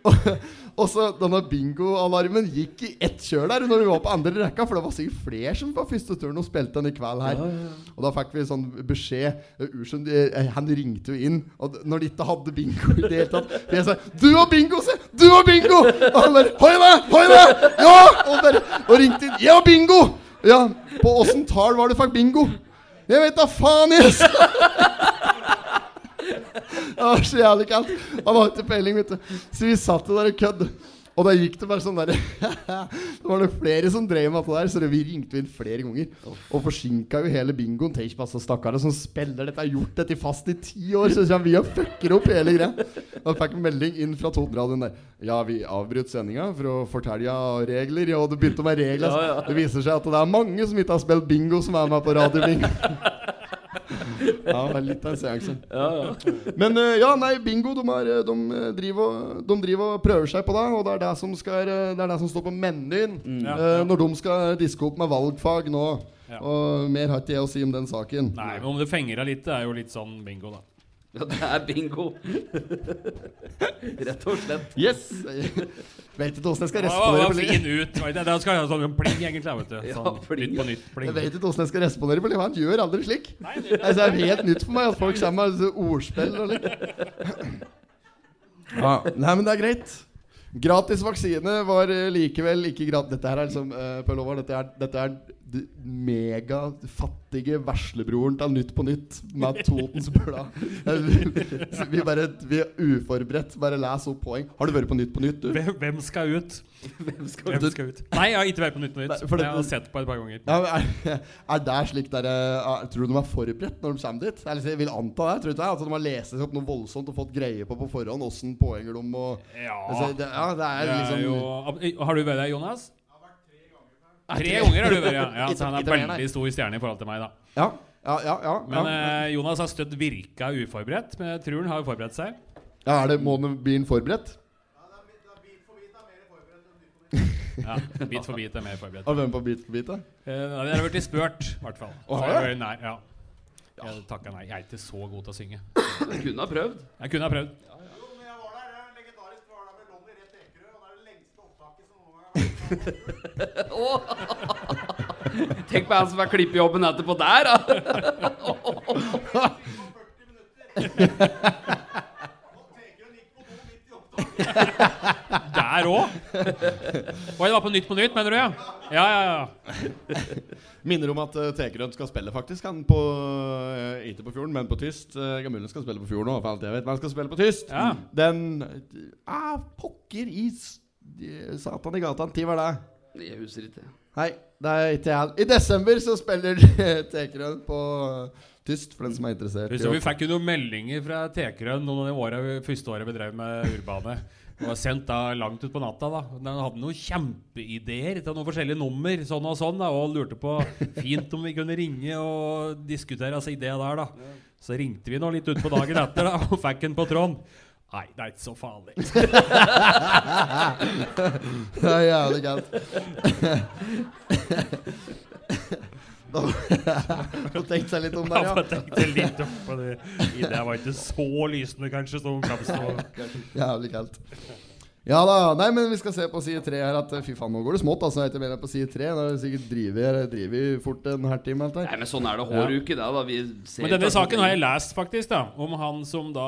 Og, [laughs] og så denne bingoalarmen gikk i ett kjør der når vi var på andre rekka, for det var sikkert flere som på første turen og spilte den i kveld her. Og da fikk vi sånn beskjed eh, Ursen, eh, Han ringte jo inn, og når de ikke hadde bingo i det hele tatt Jeg sa 'Du har bingo, se! Du har bingo!' Og han bare 'Hoi da! Hoi da! Ja!' Og, bare, og ringte inn 'Jeg har bingo!' Ja, på åssen tall var det du fikk bingo? Jeg vet da faen, jeg! [laughs] Det var så jævlig kaldt. Han har ikke peiling, vet du. Så vi satt jo der og kødde. Og da gikk det bare sånn der [laughs] Det var nok flere som drev med dette der, så det, vi ringte inn flere ganger. Og forsinka jo hele bingoen. Tenk på altså stakkare som spiller dette, har gjort dette fast i ti år, så kommer vi og fucker opp hele greia. Da fikk en melding inn fra Totenradioen der. Ja, vi avbrøt sendinga for å fortelle regler. Ja, og det begynte med regler. Ja, ja. Det viser seg at det er mange som ikke har spilt bingo, som er med på radiobingo. [laughs] Ja, det er litt av en seanse. Ja, ja. Men eh, ja, nei, bingo de, er, eh, de, eh, driver, og- de driver og prøver seg på det. Og det er det som, skal, det er det som står på menyen mm. uh, når de skal diske opp med valgfag nå. Ja. Og mer har ikke jeg å si om den saken. Nei, men om du fenger deg litt, det er jo litt sånn bingo, da. Ja det er bingo. Rett og slett. Yes! Vet ikke åssen jeg skal respondere på livet. fin ut. Da skal jeg ha sånn pling, egentlig. Vet du. Ja, Sånn, pling. nytt på nytt. Pling. Jeg vet ikke åssen jeg skal respondere på livet. Han gjør aldri slik. Nei, det, Altså, det er helt nytt for meg at folk kommer med ordspill og litt. Ja, nei, men det er greit. Gratis vaksine var eh, likevel ikke gratis. Dette her er liksom uh, dette er, dette er megafattige veslebroren til Nytt på Nytt med Totens Blad. Vi, bare, vi er uforberedt. Bare les opp poeng. Har du vært på Nytt på Nytt, du? hvem, skal ut? Hvem skal Hvem skal ut? Nei, jeg har ikke vært på Nytt på Nytt. Nei, det- jeg har sett på et par ganger. Ja, men er, er det slik der, er, Tror du de er forberedt når de kommer dit? Jeg vil anta det. Tror ikke? At de har lest opp noe voldsomt og fått greie på på forhånd åssen poenger de må Ja, altså, det, ja, det er det er liksom jo Har du vært der, Jonas? Tre ganger har du vært, ja. ja [laughs] så han er veldig stor stjerne i forhold til meg, da. Ja, ja, ja. ja, Men ja. eh, Jonas har støtt virka uforberedt, men jeg tror han har jo forberedt seg. ja er det, Må den bli forberedt? [laughs] Ja, Bit for bit er mer forberedt. Har hvem på Bit for bit? da? Eh, det har blitt spurt, i hvert fall. Oh, det? jeg ja. Jeg takka nei. Jeg er ikke så god til å synge. Jeg kunne ha prøvd. Jeg kunne ha prøvd. Tenk på han som er klippejobben etterpå der, da. Der òg! Oi, det var på Nytt på Nytt, mener du? Ja, ja, ja. ja. Minner om at uh, Tekerød skal spille, faktisk. Han på, uh, ikke på Fjorden, men på Tyst. Uh, skal spille på Fjorden òg, for alt jeg vet. Men han skal spille på Tyst. Ja. Den ah, Pokker i i Satan i gata. Når var det? Jeg husker ikke. Nei, det er ikke jeg. I desember så spiller [laughs] Tekrøn på uh, Tyst, for den som er interessert. Husker, vi fikk jo noen meldinger fra Tekrøn noen av de årene, første året vi drev med Urbane. Det var sendt da langt ut på natta. da Den hadde noen kjempeideer til noen forskjellige nummer. Sånn Og sånn da Og lurte på fint om vi kunne ringe og diskutere altså ideer der. da Så ringte vi nå litt utpå dagen etter da og fikk en på tråden. Nei, det er ikke så farlig. [laughs] Det er jævlig galt. Få tenkt seg litt om der, Jeg ja. tenkte litt om, på det. Ideer var ikke så lysende, kanskje, som [laughs] framstår. Jævlig kaldt. Ja da. Nei, men vi skal se på side tre her at fy faen, nå går det smått. Altså, jeg er mer på side tre. Da har vi sikkert driver, fort en halvtime. alt der. Nei, men sånn er det hver uke, da. da. Vi ser Men denne saken har jeg lest, faktisk. da Om han som da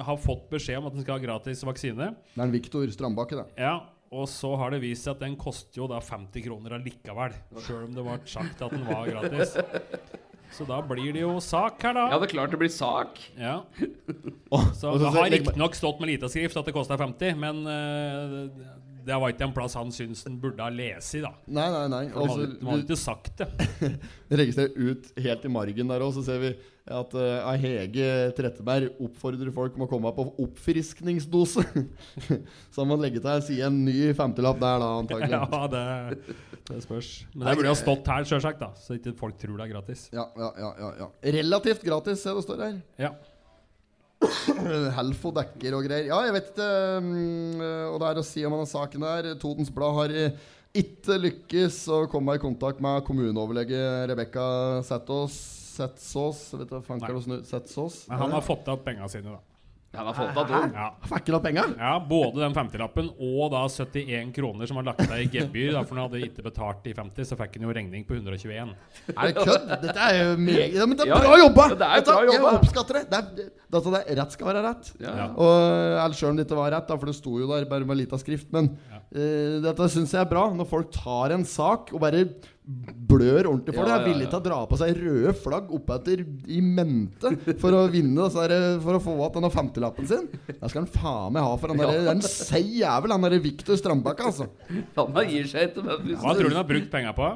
har fått beskjed om at han skal ha gratis vaksine. Det er en Viktor Strandbakke, da. Ja, Og så har det vist seg at den koster jo da 50 kroner allikevel. Sjøl om det ble sagt at den var gratis. [laughs] Så da blir det jo sak her, da. Ja, det er klart det blir sak. Ja. [laughs] Så Det har riktignok stått med lita skrift at det kosta 50, men uh, det var ikke en plass han syns den burde ha lest i, da. Nei, nei, nei. For Og de så hadde, de hadde ikke sagt det. [laughs] Registrer ut helt i margen der òg, så ser vi at uh, Hege Tretteberg oppfordrer folk om å komme på oppfriskningsdose. [laughs] så han må legge til si en ny femtilapp der, da, antagelig. [laughs] Ja, det, det spørs. Men det burde jo stått her, sjølsagt, så ikke folk tror det er gratis. Ja, ja, ja, ja. Relativt gratis, ser det står her. Ja. [coughs] Helfo dekker og greier. Ja, jeg vet ikke mm, Og det er å si om denne saken der. Totens Blad har eh, ikke lykkes å komme i kontakt med kommuneoverlege Rebekka Setås. Setsås Vet du hva faen Nei. hva det er Setsås? Men han har fått igjen penga sine, da. Han har fått av. Ja. Fikk ikke noe penger? ja, Både den 50-lappen og da 71 kroner som var lagt deg i gebyr. da, For han hadde ikke betalt i 50, så fikk han jo regning på 121. Er det kødd? Dette er jo meget ja, Men det er Ja, bra jobba! det er bra jobba. Jeg oppskatter det. Det er, det, altså, det er, rett skal være rett. Ja. Og Eller sjøl om det ikke var rett, da, for det sto jo der bare med lita skrift. Men Ja. eh, dette syns jeg er bra. Når folk tar en sak og bare blør ordentlig for Ja, det. Er villig ja. til å dra på seg røde flagg oppetter i mente for å vinne For å få igjen denne femtilappen sin. Det skal han faen meg ha for han der, det er en seig jævel, han derre Viktor Strandbakke, altså. Han gir seg ikke. Hva tror du han har brukt penga på?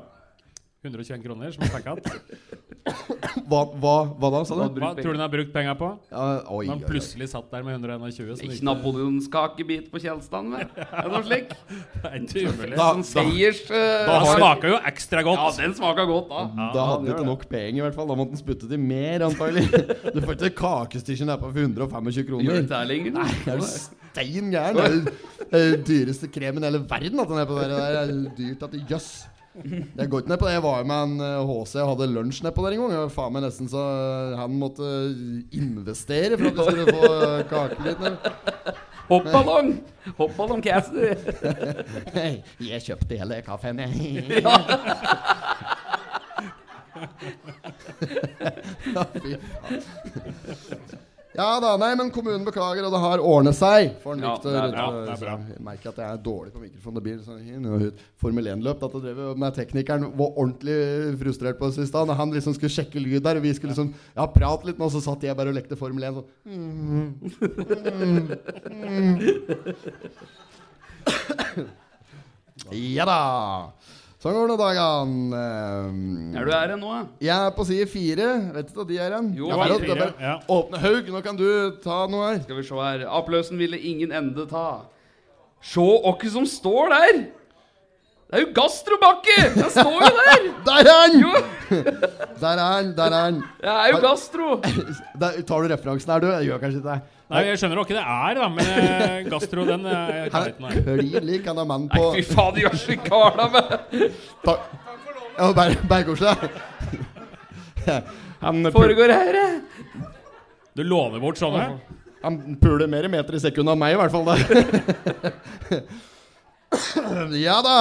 121 kroner som han fikk igjen. Hva, hva, hva da, sa du? Hva tror du han har brukt penga på? Ja, oi, han oi, oi. plutselig satt der med 121. som Ikke ikke- napoleonskakebit på Kjelstad, vel? [laughs] Er det noe slik? Det er ikke umulig. Da- Sånn seiers... eh, smaker jo ekstra godt. Ja, den smaka godt, da. Da hadde han ikke nok penger, i hvert fall. Da måtte han spytte til mer, antagelig. [laughs] Du får ikke kakestykken der på 125 kroner. lenger. Nei, er du stein gæren? Det er jo den dyreste kremen i hele verden. At den er på der. Det er dyrt at det jøss. Jeg går ikke ned på det. Jeg var med en eh, HC og hadde lunsj ned på der en gang. Jeg var faen meg nesten så eh, han måtte investere for at vi skulle få eh, kakebiten. Hoppballong! Hoppballong Cassidy. Jeg kjøpte hele kaffen, jeg. Ja, [laughs] fy faen. Ja da, nei, men kommunen beklager, og det har ordnet seg. For en Ja, Victor. det er ja, det er bra. Jeg merker at jeg er dårlig på mikrofon. Det blir sånn. Formel 1-løp. Dette drev med teknikeren var ordentlig frustrert på oss i stad. Han liksom skulle sjekke lyd der, og vi skulle liksom Ja, prate litt nå, så satt jeg bare og lekte Formel 1 sånn. [laughs] Ja da. Sånn går det dagene. Um, Er du her nå, jeg er på side fire. Vet ikke hva de er hen. Jo, Ja, fire, er bare- ja. Åpne Haug, nå kan du ta noe her. Skal vi se her. Applausen ville ingen ende ta. Se åkke som står der! Det er jo Gastrobakke! Den står jo der! [laughs] Der er han! Jo, [laughs] Der er han! Der er han. det er jo Gastro! [laughs] Der, tar du referansen her, du? Jeg gjør kanskje ikke det. Nei, Jeg skjønner hva det er, da, men eh, gastro, den eh, jeg er ikke klin lik han er mann Nei, fy faen, gjør seg kala med! Ta- Ja, bare, bare kos deg. Han, pu- Foregår her, eh? Du låner bort sånne? han puler mer meter i sekundet enn meg, i hvert fall. [clears throat] Ja da.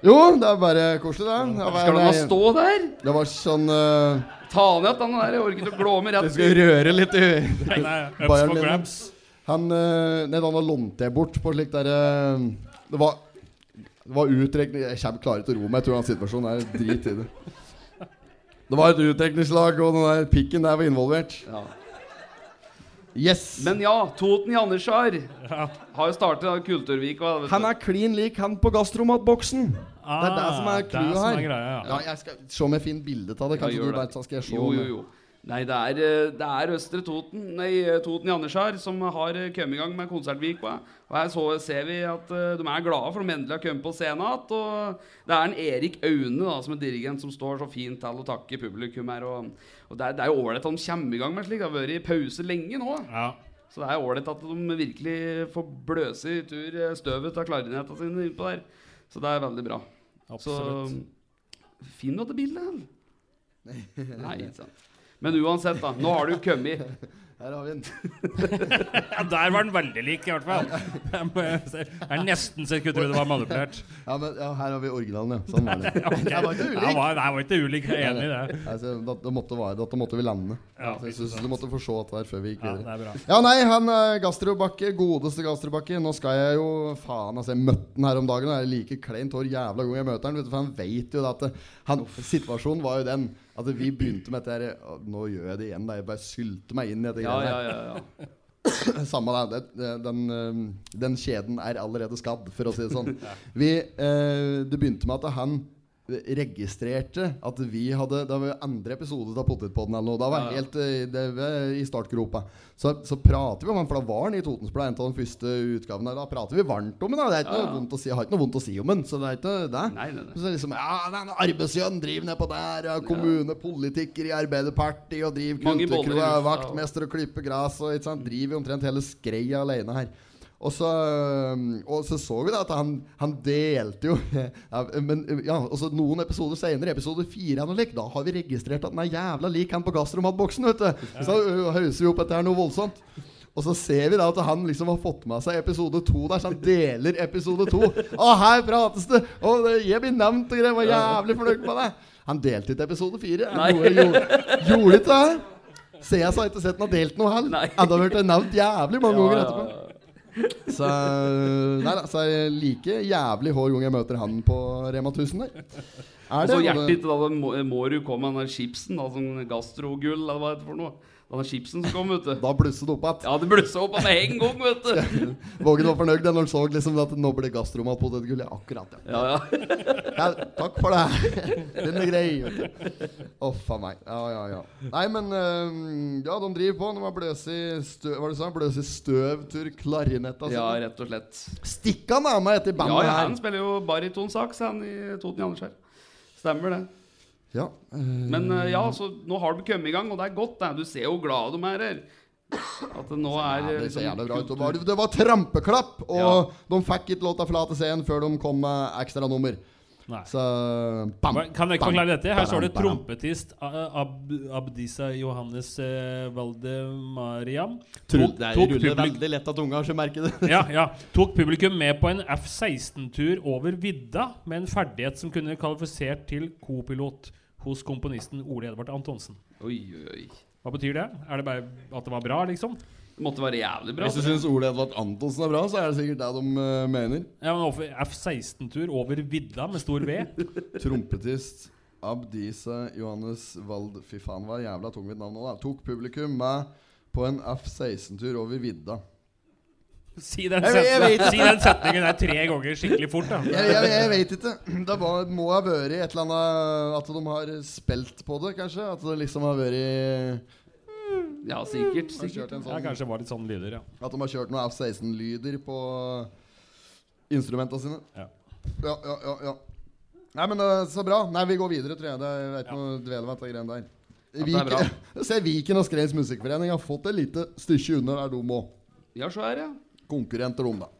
Jo, det er bare koselig, det. det var, Skal du da stå der? Det var sånn uh, Ta ned at den der. Jeg orker å glåme Jeg rett skal røre litt i Nei, ups Bayern for grabs. Han uh, Nei, han lånte jeg bort på slik derre Det var Det var utrekning Jeg kommer klare til å roe meg. Jeg tror hans situasjonen er drit i det. Det var et utrekningslag, og den der pikken der var involvert. Ja. Yes! Men ja, Toten Jannesjar har jo startet av og- han er klin lik han på gastromatboksen. Ah, det er det som er clouet er her. greia, ja. Ja, jeg skal se om jeg finner bilde av det. Kanskje du det. bare så skal jeg se Jo, jo, jo. Nei, det er, eh, det er Østre Toten Nei, Toten i Jannesjar som har eh, kommet i gang med Konsertvika. Og her så ser vi at eh, de er glade for de endelig har kommet på scenen igjen. Og det er en Erik Aune da, som er dirigent som står så fint til å takke publikum her. Og, og det, er, det er jo ålreit at de kommer i gang med slik. Det har vært i pause lenge nå. Ja. Så det er ålreit at de virkelig får bløse i tur eh, støvet av klarinettene sine innpå der. Så det er veldig bra. Absolutt. Så Finn noe til bildet. [laughs] Nei, ikke sant. Men uansett, da. Nå har du kommet. [laughs] Her har vi den. [laughs] Ja, der var den veldig lik, i hvert fall. [laughs] Jeg er nesten så jeg skulle tro det var manipulert. Ja, men ja, her har vi originalen, ja. Sånn var det. okay. Jeg var ikke ulik. ulik. var, jeg var ikke ulik, jeg er enig i det. Altså, da, da, måtte være, da måtte vi lande. Ja, Så jeg synes du måtte få se dette her før vi gikk Ja, videre. det er bra. Ja, nei, han eh, Gastrobakke, godeste Gastrobakke. Nå skal jeg jo Faen, altså, jeg møtte han her om dagen, og det er like kleint hver jævla gang jeg møter han. Vet du, for han vet jo det at han, Situasjonen var jo den at vi begynte med dette her Nå gjør jeg det igjen, da. Jeg bare sylter meg inn i dette Ja, ja, ja, ja. [clears throat] Samme det. Den, den, eh, den kjeden er allerede skadd, for å si det sånn. [laughs] Vi, eh, det begynte med at han registrerte at vi hadde Det var andre episode av Potetpodden eller noe. Da var helt eh, det var i startgropa. Så, så prater vi om han, for da var han i Totensblad, en av de første utgavene. Da prater vi varmt om han. Det er ikke noe vondt å si, jeg har ikke noe vondt å si om han, så det er ikke det. Nei, nei, nei. Så liksom, ja, den arbeidsjøen driver nedpå der, ja, kommunepolitiker i Arbeiderpartiet og driver lufta, vaktmester og klipper gress og ikke sant, driver omtrent hele skreia alene her. Og så, og så så vi da at han, han delte jo [laughs] ja, Men ja, og så noen episoder senere, episode fire, lik, da har vi registrert at han er jævla lik han på gastromatboksen. vet du Så hauser vi opp at det er noe voldsomt. Og så ser vi da at han liksom har fått med seg episode to der, så han deler episode to. Å, her prates det! Det, jeg blir nevnt og greier. Var jævlig fornøyd med det. Han delte ikke episode fire. Gjorde, gjorde ikke det? CS har ikke sett han har delt noe heller. Enda det nevnt jævlig mange ganger Ja, etterpå. Så, nei, da, så er jeg like jævlig hver gang jeg møter han på Rema 1000 der. Er Og så hjertelig til da må, må du komme med den der chipsen, da, sånn gastrogull, eller hva det er for noe. Den chipsen som kom, vet du. Da blusset det opp igjen. Ja, det blussa opp med en gang, vet du. [laughs] Vågen var fornøyd når han så liksom at nå ble gastromat på det gullet. Akkurat, ja. Ja, ja. ja. Takk for det. [laughs] Den er grei. du. Faen meg. Ja, ja, ja. Nei, men øhm, Ja, de driver på. De har bløsi støv Hva det sa? Bløse i støvtur, klarinett altså. ja, rett og slett. Stikker han av meg etter bandet ja, her? han spiller jo baritonsaks, han i Toten Janeskjær. Stemmer det. Ja. øh, Men eh, ja, så nå har du kommet i gang, og det er godt. Det. Du ser jo hvor glade de er her. At det nå er Ja, eh, det ser jævlig bra ut. Det var, det var trampeklapp, og Ja. de fikk ikke låta forlate scenen før de kom med ekstranummer. Nei. Så bam, Kan jeg ikke bam, forklare dette? Her står det trompetist Ab Abdisa Johannes eh, Valdemariam. Tok- Det ruller veldig lett av tunga, så merker det. ja, ja. [laughs] Tok publikum med på en F-16-tur over vidda med en ferdighet som kunne kvalifisert til kopilot hos komponisten Ole Edvard Antonsen. Oi, oi. Hva betyr det? Er det bare at det var bra, liksom? Det måtte være jævlig bra. Hvis du syns Ole Edvard Antonsen er bra, så er det sikkert det de øh, mener. Ja, men F-16-tur over vidda med stor V? [laughs] Trompetist Abdisa Johannes Wald Fy faen, hva jævla tungvint navn nå, da. Tok publikum med på en F-16-tur over vidda. Si den, Jeg jeg vet si den setningen der tre ganger skikkelig fort, da. Jeg, jeg, jeg vet ikke. Det må må ha vært et eller annet At de har spilt på det, kanskje? At det liksom har vært Ja, sikkert. sikkert. Sånn, Ja, kanskje det var litt sånne lyder, ja. At de har kjørt noen F-16-lyder på instrumentene sine. Ja. ja, ja, ja, ja. Nei, men uh, så bra. Nei, vi går videre, tror jeg. Det er ikke noe dvele ved de greiene der. er. Viken, [laughs] se, Viken og Skreis Musikkforening har fått et lite stykke under der, de òg. Ja, så er det. Ja. Konkurrenter, om, da.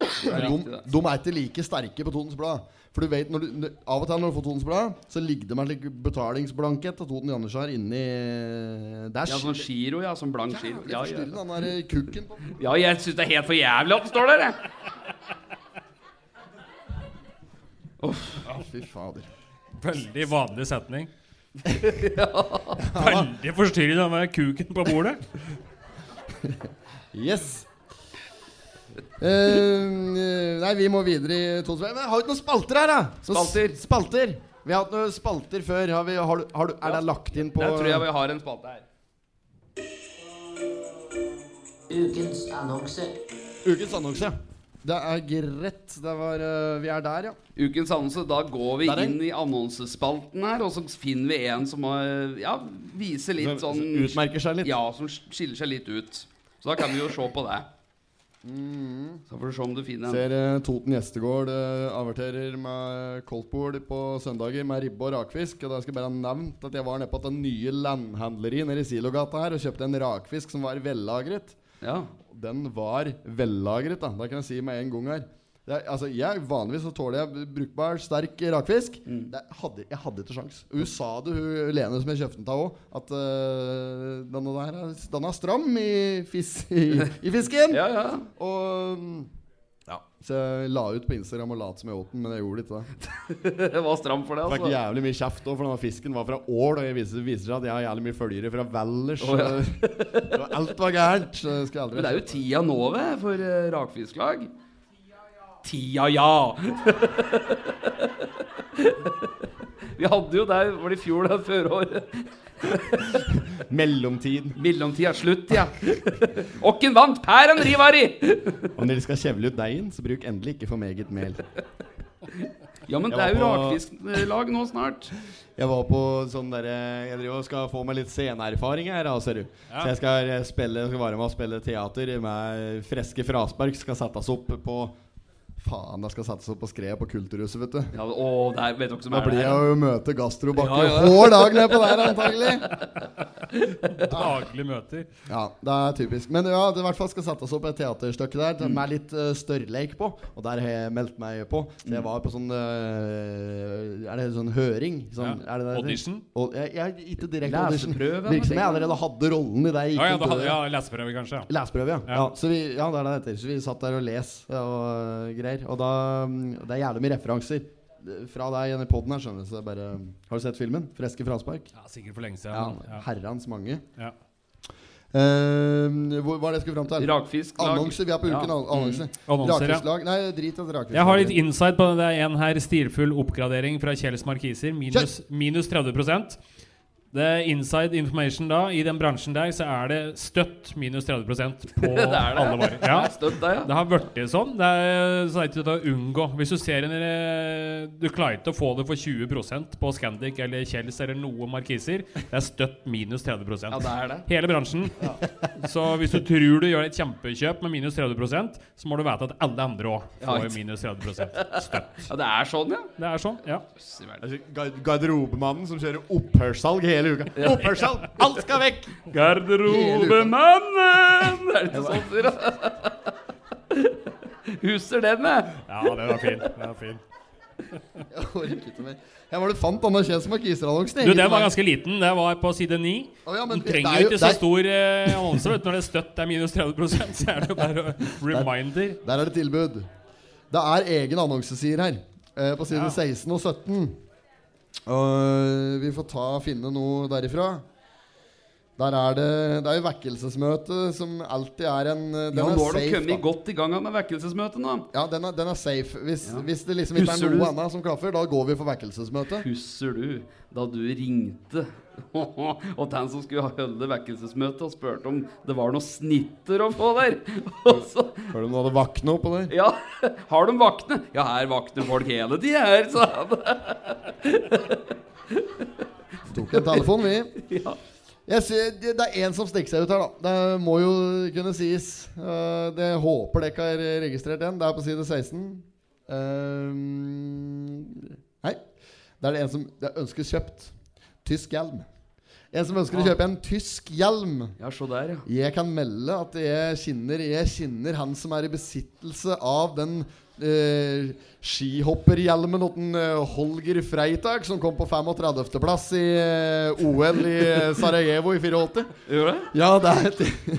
De, de er ikke like sterke på Totens Blad. For du vet, når du, Av og til når du får Totens Blad, så ligger det med en slik betalingsblankett til Toten Jannesjær inni Der Ja, sånn giro, ja. Sånn blank giro. Ja, ja. den der kukken på. ja, jeg syns det er helt for jævlig at den står der, jeg. Fy fader. Veldig vanlig setning. [laughs] Veldig forstyrrende med kuken på bordet. Yes. Eh, nei, vi må videre i to. Men jeg har ikke noen spalter her, da! Så Spalter. spalter. Vi har hatt noen spalter før. Har vi, har du, har du, er det lagt inn på Jeg tror jeg vi har en spalte her. Ukens annonse. Ukens annonse. Det er greit. Det var, uh, vi er der, ja. Ukens annonse. Da går vi inn i annonsespalten her, og så finner vi en som har, ja, viser litt sånn Utmerker seg litt. Ja, som skiller seg litt ut. Så da kan vi jo se på det. Så får du se om du finner en. Ser eh, Toten gjestegård uh, averterer med koldtbord på søndager med ribbe og rakfisk. Og da skal jeg bare ha nevnt at jeg var nede på det nye landhandleri nede i Silogata her og kjøpte en rakfisk som var vellagret. Ja. Den var vellagret, da. Det kan jeg si med en gang her. Det er, altså, jeg, vanligvis så tåler jeg brukbar, sterk rakfisk. Mm. Det hadde, jeg hadde ikke sjans Hun sa det, hun Lene som jeg kjøpte den av òg, at uh, denne der er, den er stram i, fis, i, [laughs] i fisken. Ja, ja. Og ja, Så jeg la ut på Instagram og lot som jeg åt den, men jeg gjorde ikke det. [laughs] Det var stram for det, altså. fikk jævlig mye kjeft òg, for denne fisken var fra Ål. Og jeg viser, viser seg at jeg har jævlig mye følgere fra Valdres. Oh, ja. alt var gærent. Men det er jo tida nå, ved, for uh, rakfisklag. Tida, ja! Vi hadde jo der Var det i fjor, da? Føråret? Mellomtid. Mellomtida slutt, ja. Åkken vant! Per Pæren Rivari! Om dere skal kjevle ut deigen, så bruk endelig ikke for meget mel. Ja, men det er jo på- rakfisklag nå snart. Jeg var på sånn derre Jeg driver og skal få meg litt sceneerfaring her, da, ser du. Så jeg skal eh, spille Skal være med og spille teater med freske fraspark. Skal settes opp på Faen, det skal settes opp på Skred på Kulturhuset, vet du. Ja, å, der vet dere som Da er blir jeg jo møte Gastro Bakke Ja, ja. hver dag nedpå der, antagelig. [laughs] Daglige møter. Ja, det er typisk. Men ja, det i hvert fall skal settes opp et teaterstykke der Mm. er litt uh, størrleik på. Og der har jeg meldt meg på. Så Mm. jeg var på sånn uh, Er det sånn høring? Sånn, Ja. er det? Audition? Og, jeg, jeg, ikke direkte audition. Virker som jeg allerede hadde rollen i det. jeg Ja, ja, hadde, ja leseprøve, kanskje. Ja. Leseprøve, ja. Ja. ja. så vi, ja, det er det det heter. Så vi satt der og les og øh, greier. Og da mm, Det er jævlig mye referanser fra deg i poden her, skjønner du. Så det er bare Har du sett filmen? 'Freske fraspark'? Ja, sikkert for lenge siden. Ja. Herrens mange. Ja. Uh, hvor var det jeg skulle fram til? Rakfisklag. Annonser. Vi er på uken. Ja. Annonser. Annonser. Rakfisklag. Nei, drit i rakfisklag. Jeg har litt insight på det. Det er en her stilfull oppgradering fra Kjells Markiser. Minus, minus 30 det er inside information da I den bransjen der så er det støtt minus 30% [laughs] på Det det. alle varer. Ja. Støtt der, ja. Det har blitt sånn. Det er, så er det ikke til å unngå. Hvis du ser en eh, Du klarer ikke å få det for 20% på Scandic eller Kjells eller noe markiser. Det er støtt minus 30% Ja, det er det. Hele bransjen. [laughs] Så hvis du tror du gjør et kjempekjøp med minus 30% så må du vite at alle andre òg får minus 30 støtt. Ja, det er sånn, ja. Det er sånn, ja. Altså, gar- Garderobemannen som kjører opphørssalg hele uka. Oppførsel! Alt skal vekk! Garderobemannen! Er det ikke sånn, sier han. Husker den, jeg. Ja, den var fin. Den var fin. Jeg orker ikke mer. Jeg var det fant Anna. Du, den var ganske liten. Det var på side 9. Oh, ja, men Du trenger er jo ikke så er- stor eh, annonse når det er støtt er minus 30 så er det jo bare [laughs] reminder. Der er det tilbud. Det er egen annonsesider her. eh, på side Ja. 16 og 17. Og vi får ta finne noe derifra. Der er det Det er jo vekkelsesmøte som alltid er en eh, Den Ja, er nå har du safe. kommet godt i gang med vekkelsesmøtet nå. Ja, den er, den er safe. Hvis, Ja. hvis det liksom ikke Husker er noe annet som klaffer, da går vi for vekkelsesmøte. Husker du da du ringte [laughs] og den som skulle holde vekkelsesmøte og spurte om det var noen snitter å få der? [laughs] Og du om du hadde vakne oppå der? Ja, [laughs] har de vakne? Ja, her vakner folk hele tida her, sa han. Tok en telefon, vi. Ja. Jeg ser, det er én som stikker seg ut her, da. Det må jo kunne sies. Eh, det håper dere har registrert igjen. Det er på side 16. Eh, nei. Det er det en som det ønskes kjøpt. Tysk hjelm. En som ønsker å kjøpe en tysk hjelm. ja, så der, ja. Jeg kan melde at jeg kjenner, jeg kjenner han som er i besittelse av den eh, skihopperhjelmen til eh, Holger Freitag, som kom på 35.-plass i eh, OL i eh, Sarajevo i 84. Gjorde det? Ja, det er,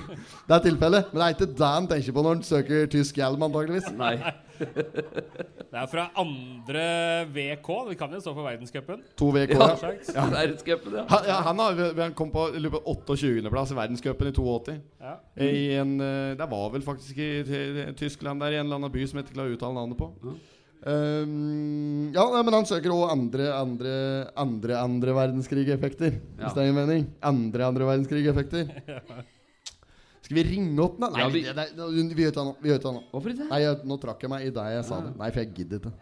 [laughs] det er tilfellet. Men det er ikke det han tenker på når han søker tysk hjelm, antageligvis. Nei. Det er fra andre VK. Det kan jo stå for verdenscupen. To VK, Ja. ja. Verdenscupen, ja. Han, ja, han, har, han kom på, jeg lurer på 28.-plass i verdenscupen i 82. Ja. I en, eh, det var vel faktisk i, i, Tyskland, der i en eller annen by som jeg ikke klarer å uttale navnet på. Ja. Um, ja, men han søker òg andre, andre, andre andre verdenskrig-effekter. Ja. Hvis det gir mening. Andre andre verdenskrig-effekter. [laughs] Skal vi ringe opp da? Nei, Ja, vi, det, det, vi gjør det nå. Vi gjør det nå. Hvorfor ikke? Nei, jeg, nå trakk jeg meg i det jeg sa Ja. det. Nei, for jeg gidder ikke.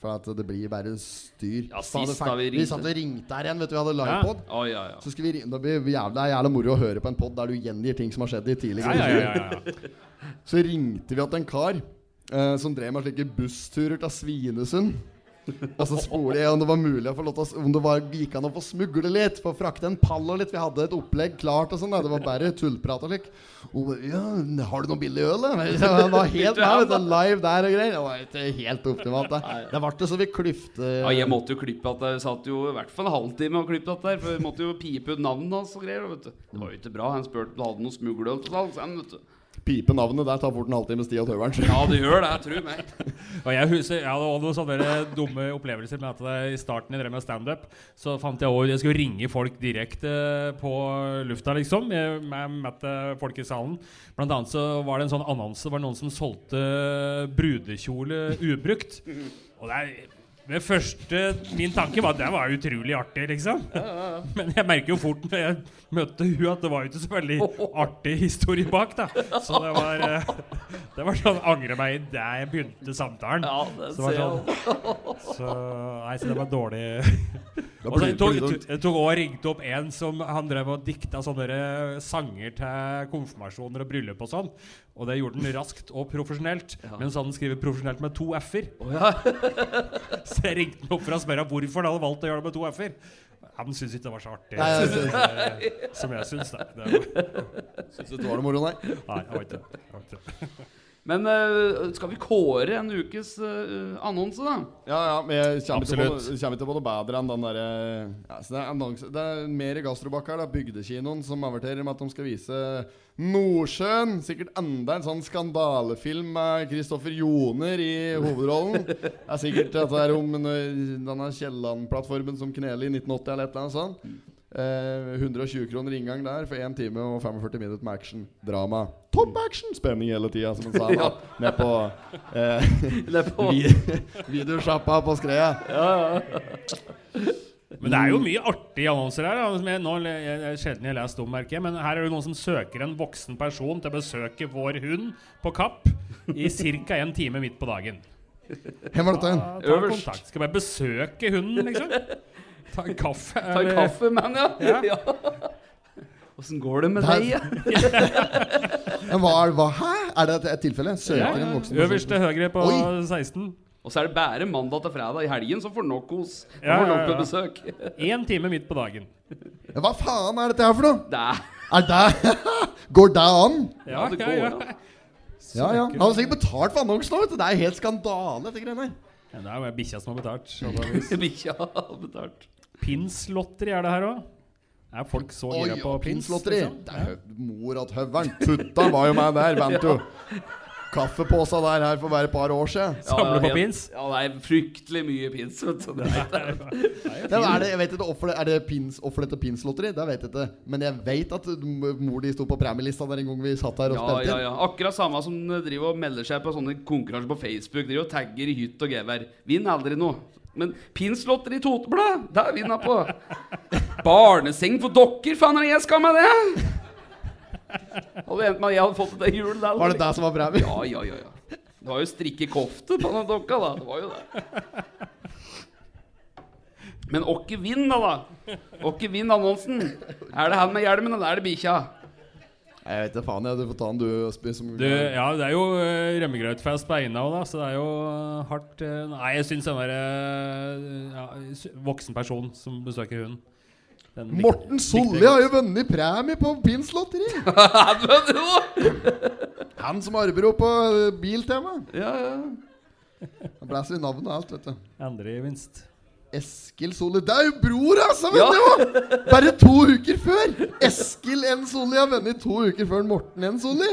For at det blir bare styr. Ja, sist da vi ringte. Vi satt og ringte her igjen, vet du. Vi hadde livepod. Å, ja, ja. Så skal vi ringe, det blir jævla, er jævla moro å høre på en pod der du gjengir ting som har skjedd i tidligere ja, ja, ja, ja. Så ringte vi til en kar eh, som drev med slike bussturer til Svinesund. Og så spoler jeg om det var mulig å få lov til å, Om det var, gikk an å få smugle litt. Få frakte en pall og litt. Vi hadde et opplegg klart og sånn. Det var bare tullprat og lik. Og ja, har du noe billig øl, da? [laughs] Han var helt med, vet du, live der og greier. Det var ikke helt optimalt. Det, det ble det så vi klyfte Ja, jeg måtte jo klippe at jeg satt jo i hvert fall en halvtime og klippet dette der. For jeg måtte jo pipe ut navnet hans og greier. Vet du. Det var jo ikke bra. Han spurte om du hadde noe smugleøl til salgs. vet du. Pipe navnet. Der tar fort en halvtime sti av tøveren. Ja, det gjør det. Tro meg. [laughs] Og jeg husker, jeg hadde også noen sånne dumme opplevelser med at i starten jeg drev med standup, så fant jeg også Jeg skulle ringe folk direkte på lufta, liksom. Jeg, jeg møtte folk i salen. Blant annet så var det en sånn annonse. Det var noen som solgte brudekjole ubrukt. [laughs] Og det er det første Min tanke var at det var utrolig artig, liksom. Men jeg merker jo fort når jeg møtte hun at det var jo ikke så veldig artig historie bak. da Så det var eh, Det var sånn angre meg der jeg begynte samtalen. Ja, det Så det var sånn, så, nei, så det var dårlig. Og så jeg tok, tok- jeg tok også ringte opp en som Han drev og dikta sånne sanger til konfirmasjoner og bryllup og sånn. Og det gjorde han raskt og profesjonelt. Mens han skriver profesjonelt med to f-er. [laughs] [laughs] Så jeg ringte han opp for å spørre hvorfor han hadde valgt å gjøre det med to f-er. Han syntes ikke det var så artig Nei, jeg eh, som jeg syns. da. Syns du det var noe moro, nei? nei, jeg vet ikke Jeg vet ikke det. [laughs] Men uh, skal vi kåre en ukes uh, annonse, da? Ja, ja, men jeg kommer Absolutt. noe- kommer ikke på noe bedre enn den derre ja, det, er det er mer gastrobakk her. da Bygdekinoen som averterer med at de skal vise Nordsjøen. Sikkert enda en sånn skandalefilm med Kristoffer Joner i hovedrollen. Det er sikkert at det er om denne Kielland-plattformen som kneler i 1980 eller et eller annet sånt. Eh, 120 kroner inngang der for 1 time og 45 minutter med action. Drama. Top action! Spenning hele tida, som han sa. [laughs] da. Ned på eh, [laughs] videosjappa på Skreia. Men det er jo mye artige annonser her. Som jeg, nå, jeg, jeg, sjelden jeg lest om, merker jeg. Men her er det noen som søker en voksen person til å besøke vår hund på Kapp i ca. en time midt på dagen. Hvem var dette? Øverst. kontakt. Skal bare besøke hunden, liksom. [laughs] Ta en kaffe. Ta en kaffe, mann, ja. Ja. [laughs] ja. Åssen går det med deg? [laughs] Men hva, er- hva, hæ? Er det et, tilfelle? Søker Ja, en voksen? Øverst til høyre på Oi. 16. Og så er det bare mandag til fredag. I helgen så får nok hos. Ja, får nok ja, ja. besøk. [laughs] Én time midt på dagen. Hva faen er dette her for noe? Det er det Går det an? Ja, det går ja. an. Ja, ja. Han har sikkert betalt for annonsen òg, vet du. Det er helt skandale, dette greiene her. Ja, det er jo bikkja som har betalt. Bikkja har betalt. Pinslotteri er det her òg. Er folk så gira på pins? pinslotteri. liksom? Det er mor at høveren. Tutta var jo meg der, vent jo. Kaffepåsa der her for bare et par år siden. Samle på pins? Ja, det er fryktelig mye pins. Vet du. Det er, det er det, jeg vet ikke, hvorfor Er det pins, offerlette pinslotteri? Det vet jeg ikke. Men jeg vet at mor di sto på premielista der en gang vi satt her og ja, spilte ja, inn. ja. Akkurat samme som driver og melder seg på sånne konkurranser på Facebook. Driver og tagger i hytt og gevær. Vinn aldri noe. Men pinslotter i Toteblad, der vinner vinna på. Barneseng for dokker, faen er det jeg skal med det? Hadde endt med at jeg hadde fått det til jul. der. Var det det som var premien? Ja, ja, ja, ja. Det var jo strikkekofte på den dokka, da. Det var jo det. Men åkke vinn, da, da? Åkke vinn annonsen? Er det han med hjelmen, eller er det bikkja? Jeg vet ikke faen. jeg Du får ta den, du. Spi, som, Du, ja, det er jo uh, rømmegrøtfest på Eina òg, da, så det er jo uh, hardt uh, Nei, jeg syns den derre ja, voksen person som besøker hunden den Morten Solli har jo vunnet premie på pinslotteri! [laughs] Han som arbeider på eh, Biltema. Ja, ja. Han blæser i navnet og alt, vet du. Andre gevinst. Eskil Solli. Det er jo bror, altså! Ja. Bare to uker før! Eskil N. Solli har vunnet to uker før Morten N. Solli.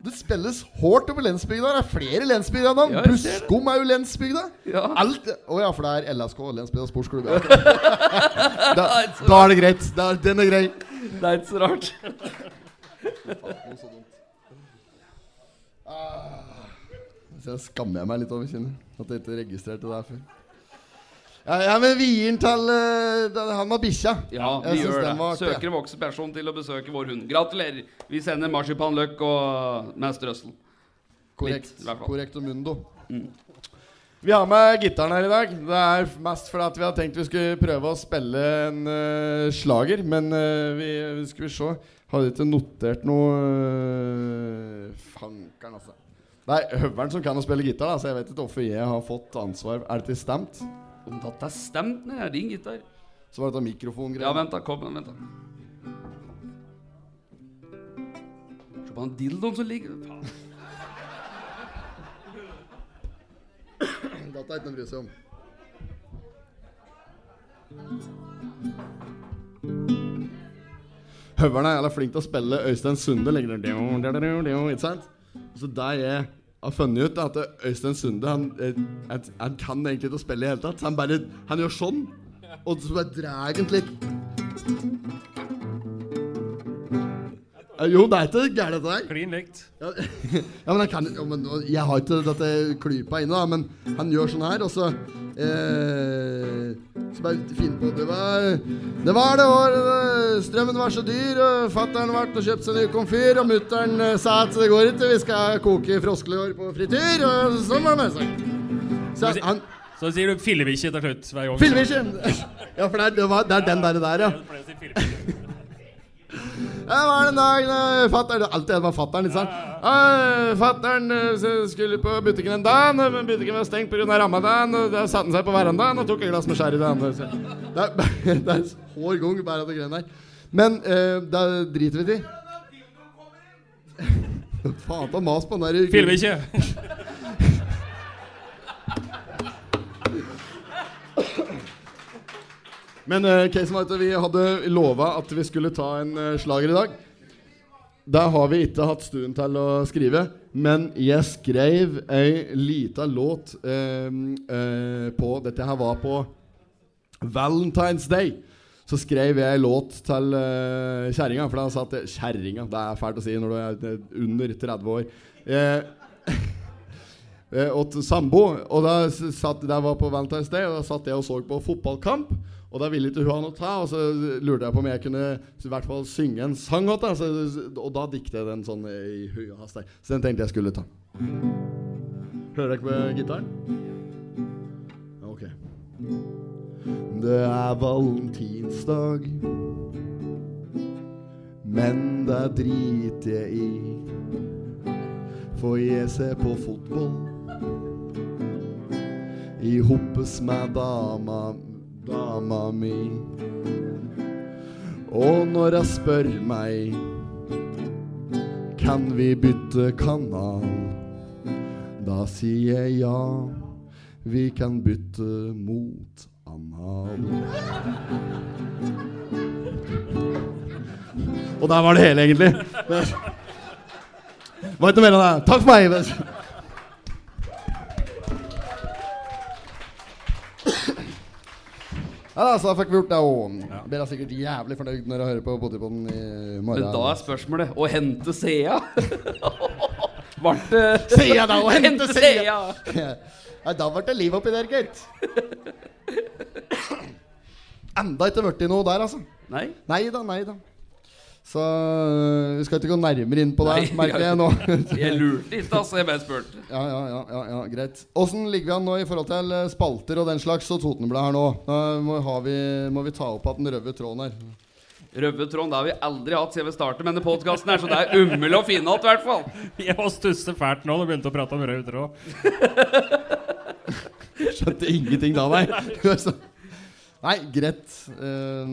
Det spilles hardt over lensbygda. Det er flere lensbygder enn. Ja. Buskom er jo lensbygda. Ja. Alt Å ja, for det er LSK, Lensbygda sportsklubb. Ja. [laughs] Da, da er det greit. Da, den er grei. Det er ikke så rart. Så skammer jeg meg litt over kinnet. At jeg ikke registrerte det her før. Ja, ja men vi gir den til uh, han med bikkja. Ja, vi gjør det. var Søker en voksen person til å besøke vår hund. Gratulerer. Vi sender marsipanløk og med strøssel. Korrekt. Korrekt og mundo. Vi har med gitaren her i dag. Det er mest fordi at vi har tenkt vi skulle prøve å spille en uh, slager. Men uh, vi, skal vi se Hadde ikke notert noe uh, Fankeren, altså. Det er høveren som kan å spille gitar, da, så jeg vet ikke hvorfor jeg har fått ansvar. Er det til stemt? Om det er stemt ned, ring gitar. Så var det mikrofongreier. Ja, vent da, kom, vent da. Se på den dildoen som ligger Faen. Dette er ikke noe å bry seg om. Høveren er jævla flink til å spille Øystein Sunde. Der, ikke sant? Så det jeg har funnet ut, at Øystein Sunde han, eh, han, han kan egentlig ikke spille i det hele tatt. Så han bare Han gjør sånn, og så bare drar han litt. Eh, Jo, det er ikke gærent, dette her. Klin likt. Ja, [laughs] ja, men kan ja, men, Jeg har ikke dette klypa inne, da, men han gjør sånn her, og så eh, Så bare finne på Det var det var det året strømmen var så dyr, og fatter'n ble og kjøpte seg ny komfyr, og mutter'n eh, sa at det går ikke, vi skal koke froskelår på frityr, og sånn var det med seg. Så han Så sier du fillebikkje til slutt hver gang. Fillebikkje! [laughs] Ja, for det er, det var, det er den der, der ja. Det var den dagen uh, fatter'n Alltid det var fatter'n, ikke sant? Fatter'n eh, skulle på butikken en dag, men butikken var stengt pga. ramadan. Og Da satte han seg på verandaen og tok et glass med sherry. Det, er, [laughs] det er hår gang bare det greiene der. Men uh, da driter vi i. [laughs] Faen ta mas på den der Fillebikkje. [laughs] Men uh, at vi hadde lova at vi skulle ta en uh, slager i dag. Der har vi ikke hatt stund til å skrive, men jeg skrev ei lita låt uh, uh, på Dette her var på Valentine's Day. Så skrev jeg ei låt til uh, kjerringa, for da sa jeg Kjerringa, det er fælt å si når du er under 30 år. [laughs] Uh, til sambo. Og da satt, det var på Valentine's Day, og da satt jeg og så på fotballkamp. Og da ville ikke hun ha noe ta, og så lurte jeg på om jeg kunne i hvert fall synge en sang. åt henne, og da diktet jeg den sånn i hui og hast. Så den tenkte jeg skulle ta. Hører dere på gitaren? Ok. Det er valentinsdag, men det driter jeg i. For jeg ser på fotball i hoppes med dama, dama mi. Og når jeg spør meg Kan vi bytte kanal? Da sier jeg ja. Vi kan bytte mot anal. Og der var det hele, egentlig. Det var ikke mer enn det. Takk for meg. Ja, da, så da fikk vi gjort det òg. Blir da sikkert jævlig fornøyd når jeg hører på Potipodden i morgen. Men da er spørsmålet å hente Sea. [laughs] Ble det Sea da, å hente Sea. Nei, [laughs] da ble det liv oppi der, gitt. [laughs] Enda ikke blitt noe der, altså. Nei? Nei da, nei da. Så øh, vi skal ikke gå nærmere inn på det, Nei, merker jeg nå. Jeg lurte ikke, altså. Jeg bare spurte. [laughs] ja, ja, ja, ja, ja, greit. Åssen ligger vi an nå i forhold til eh, spalter og den slags og Totenbladet her nå? Da må, har vi, må vi ta opp igjen den røde tråden her. Røde tråden det har vi aldri hatt siden vi startet med denne podkasten, så det er umulig å finne igjen, i hvert fall. [laughs] Jeg var stusse fælt nå da du begynte å prate om rød tråd. [laughs] Skjønte ingenting da, nei. Nei, greit. Um,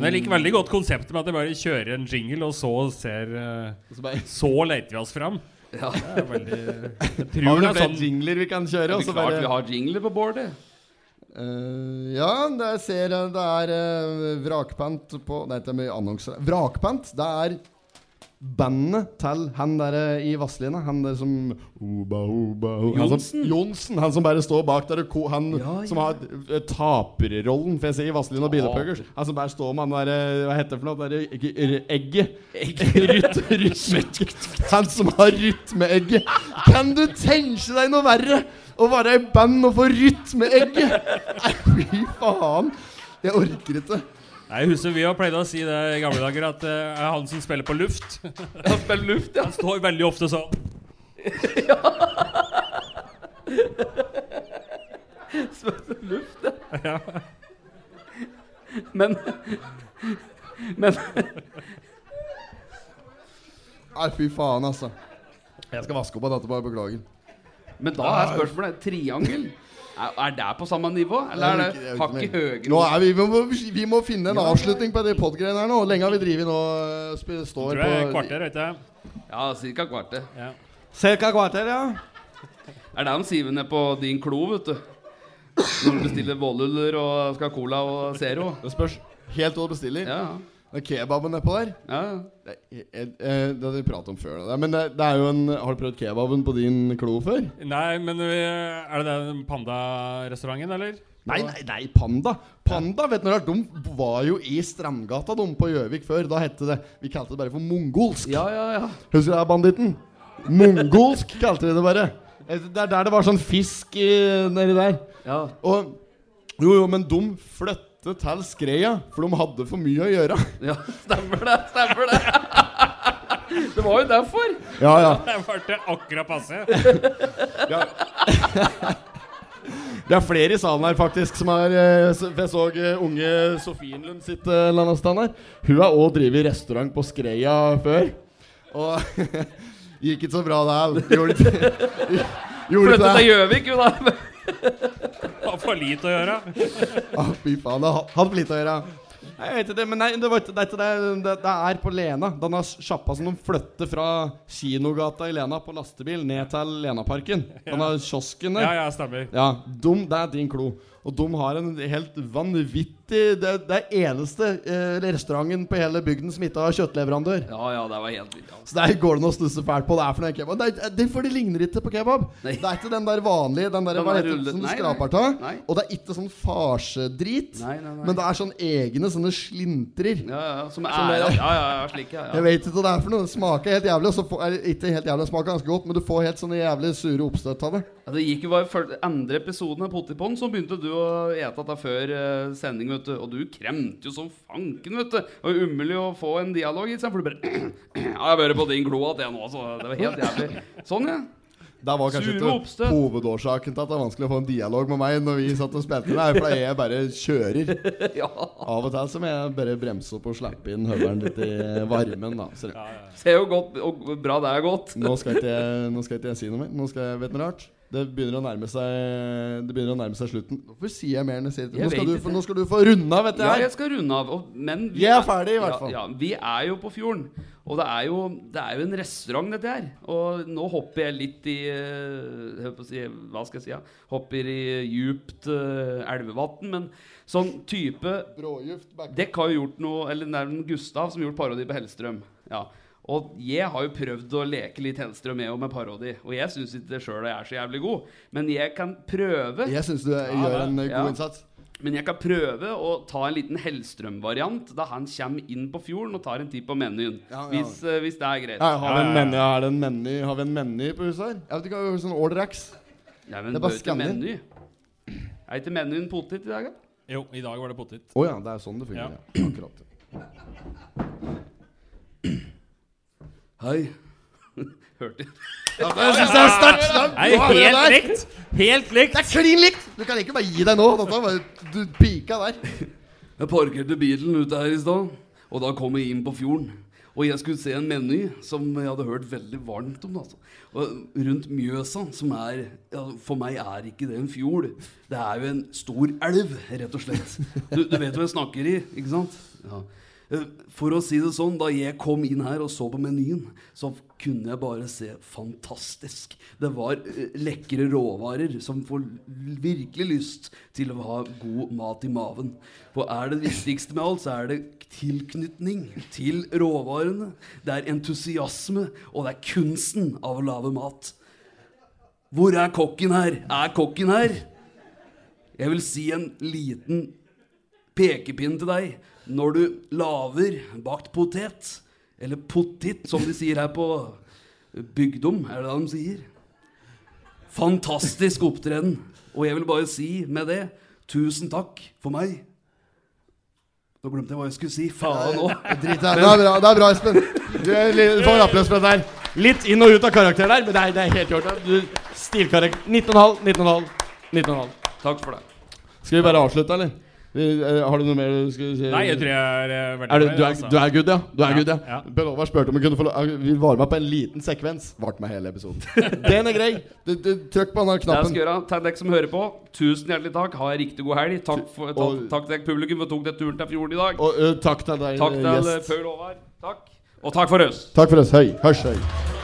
Men jeg liker veldig godt konseptet med at jeg bare kjører en jingle, og så ser uh, så bare, Så leter vi oss fram. [laughs] Ja. Det er veldig [laughs] Jeg Har tror noen er flere sånn jingler vi kan kjøre? Er det klart bare- vi har jingler på bordet. Uh, ja, det ser jeg det er uh, vrakpant på Nei, det er mye annonser. Vrakpant, det er bandet til han der eh, i Vazelina. Han der som oba, oba, o- han som- Johnsen? Johnsen. Han som bare står bak der Han Ja, som har uh, taperrollen, får jeg si, i Vazelina Bilepuggers. Han som bare står med han der eh, Hva heter det for noe? Der, egget. [laughs] Rytt, rytme. Han som har rytmeegget. Kan du tenke deg noe verre? Å være i band og få rytmeegget? Nei, fy faen. Jeg orker ikke. Nei, jeg husker Vi har pleid å si det i gamle dager at det er han som spiller på luft. [laughs] Han spiller luft, ja. Han står veldig ofte sånn. [laughs] [laughs] Spiller luft, ja. Ja. Men Men Nei, fy faen, altså. Jeg skal vaske opp av dette, bare beklager. Men da er spørsmålet triangel. Er, er det på samme nivå, eller er det hakket høyere? Nå er vi, vi, må, vi må finne en avslutning på de podgreiene her nå. Hvor lenge har vi drevet nå? Spil, sp- Står Tror jeg på kvarter, vet jeg. Ja, cirka kvarter. Ja. Cirka kvarter, ja. Er det han siver ned på din klo, vet du? Når du bestiller våluller og skal ha cola og Zero. Det spørs helt hva du bestiller. Ja, Det er kebaben nedpå der. ja. Det, er- eh, eh, det hadde vi pratet om før. Da. Men det, det er jo en Har du prøvd kebaben på din klo før? Nei, men øh, er det den Panda-restauranten, eller? Nei, nei, nei, Panda. Panda, vet er De var jo i Strandgata de på Gjøvik før. Da hette det Vi kalte det bare for mongolsk. Ja, ja, ja. Husker du det, banditten? Mongolsk kalte vi det bare. Eh, Det er der det var sånn fisk nedi der. ja. Og Jo, jo, men de flyttet til Skreia, for de hadde for mye å gjøre. Ja, stemmer det. Stemmer det. Det var jo derfor. Ja, ja. [laughs] Det ble akkurat passe. [laughs] Det er flere i salen her faktisk som er eh, Jeg så eh, unge Sofienlund sitt eller annet sted her. Hun har òg drevet restaurant på Skreia før. Og [laughs] gikk ikke så bra der. Gjorde ikke Flyttet til. Gjøvik, jo da. Har for lite å gjøre. Ah, fy faen, det har- for lite å gjøre. Nei, Jeg vet ikke det, men nei, det, var ikke, det, er det, det, det er på Lena. Denne sjappa som de flytter fra Kinogata i Lena på lastebil ned til Lenaparken. har kiosken der. Ja, ja, stemmer. Ja, dum, det er din klo. Og de har en helt vanvittig Det, det er eneste eh, restauranten på hele bygden som ikke har kjøttleverandør. Ja, ja, det var helt. Altså. Så der går det an å stusse fælt på. Det er for noe kebab. Det, er, det, for det ligner ikke på kebab. Nei. Det er ikke den der vanlige Den der, Den der rullet- som du skraper av. Og det er ikke sånn farsedrit. Nei, nei, nei. Men det er sånn egne sånne slintrer. Ja, ja, som Som er Ja, ja, ja, slik, ja. Jeg vet ikke hva det er for noe. Det smaker helt jævlig. Og så får, ikke helt jævlig, det smaker ganske godt, men du får helt sånne jævlig sure oppstøt av det. Ja, det gikk jo bare andre episoden av Pottipon, så begynte du å ete dette før eh, sending, vet du. Og du kremte jo som fanken, vet du. Var umulig å få en dialog, ikke sant? For du bare [clears throat] Ja, jeg hører på din glo at jeg nå, så det var helt jævlig. Sånn, ja. Det var kanskje ikke hovedårsaken til at det er vanskelig å få en dialog med meg når vi satt og spilte. Det er fordi jeg bare kjører. [laughs] ja. Av og til så må jeg bare bremse opp og slippe inn høvelen litt i varmen. da så, Ser jo godt og bra det er gått. nå, skal ikke jeg, nå skal ikke jeg si noe mer. Nå skal jeg, vet du noe rart? Det begynner å nærme seg Det begynner å nærme seg slutten. Hvorfor sier jeg mer enn jeg sier? Nå skal, du, få- nå skal du få runde av, vet du. Ja, jeg skal runde av. Og, men Vi er ferdig, i hvert fall. Ja, ja, vi er jo på fjorden. Og det er jo, det er jo en restaurant, dette her. Og nå hopper jeg litt i eh, jeg Hva skal jeg si? Ja? Hopper i djupt uh, elvevann. Men sånn type Brådjupt. Dekk har jo gjort noe Eller er Gustav som gjorde gjort parodi på Hellstrøm. Ja. Og jeg har jo prøvd å leke litt Hellstrøm med, og med parodi. Og jeg syns ikke sjøl jeg er så jævlig god. Men jeg kan prøve. Jeg syns du gjør en god Ja. innsats. Men jeg kan prøve å ta en liten Hellstrøm-variant da han kommer inn på fjorden og tar en titt på menyen. Ja, ja. Hvis, uh, hvis det er greit. Ja, har, vi en menu har, det en meny, har vi en meny på huset her? Jeg vet ikke, har vi sånn X. Ja, men det er bare skanner. Er ikke menyen potet i dag, da? Jo, i dag var det potet. Å ja, det er sånn det fungerer. Ja. Akkurat. Hei. [laughs] Hørte Ja, det syns jeg er sterkt! Er det helt likt! Helt likt! Det er klin likt! Du kan ikke bare gi deg nå. Dette du pika der. [laughs] Jeg parkerte bilen ute her i stad, og da kom jeg inn på fjorden. Og jeg skulle se en meny som jeg hadde hørt veldig varmt om. Altså. Og rundt Mjøsa, som er ja, For meg er ikke det en fjord. Det er jo en stor elv, rett og slett. Du, du vet hva jeg snakker i, ikke sant? Ja. Eh, For å si det sånn, da jeg kom inn her og så på menyen, så kunne jeg bare se fantastisk. Det var eh, lekre råvarer som får virkelig lyst til å ha god mat i maven. For er det viktigste med alt, så er det tilknytning til råvarene. Det er entusiasme, og det er kunsten av å lage mat. Hvor er kokken her? Er kokken her? Jeg vil si en liten pekepinn til deg når du laver bakt potet. Eller potet, som de sier her på bygdom. Er det det de sier? Fantastisk opptreden. Og jeg vil bare si med det tusen takk for meg. Nå glemte jeg hva jeg skulle si. Faen òg. Det. Det er bra, det er bra Espen. Du får en applaus for det der Litt inn og ut av karakter der, men det er, det er helt i orden. Stilkarakter 19,5, 19,5, 19,5. Takk for det. Skal vi bare avslutte, eller? Vi, eh, har du noe mer du skulle si? Nei, jeg tror jeg er eh, veldig er du, du, er, altså. du er good, ja? Du er Ja, good, ja. ja. Per Håvard spurte om hun kunne få lov Vi var med på en liten sekvens. Varte meg hele episoden. [laughs] Den er grei. Du, du, trykk på den Det jeg knappen. skal gjøre, Til dere som hører på, tusen hjertelig takk. Ha en riktig god helg. Takk, for, ta, Og- takk til deg publikum for tok deg turen til fjorden i dag. Og uh, takk til deg, Takk til eh. Paul Håvard. Takk. Og takk for oss. Takk for oss. Høy. Hørs høy.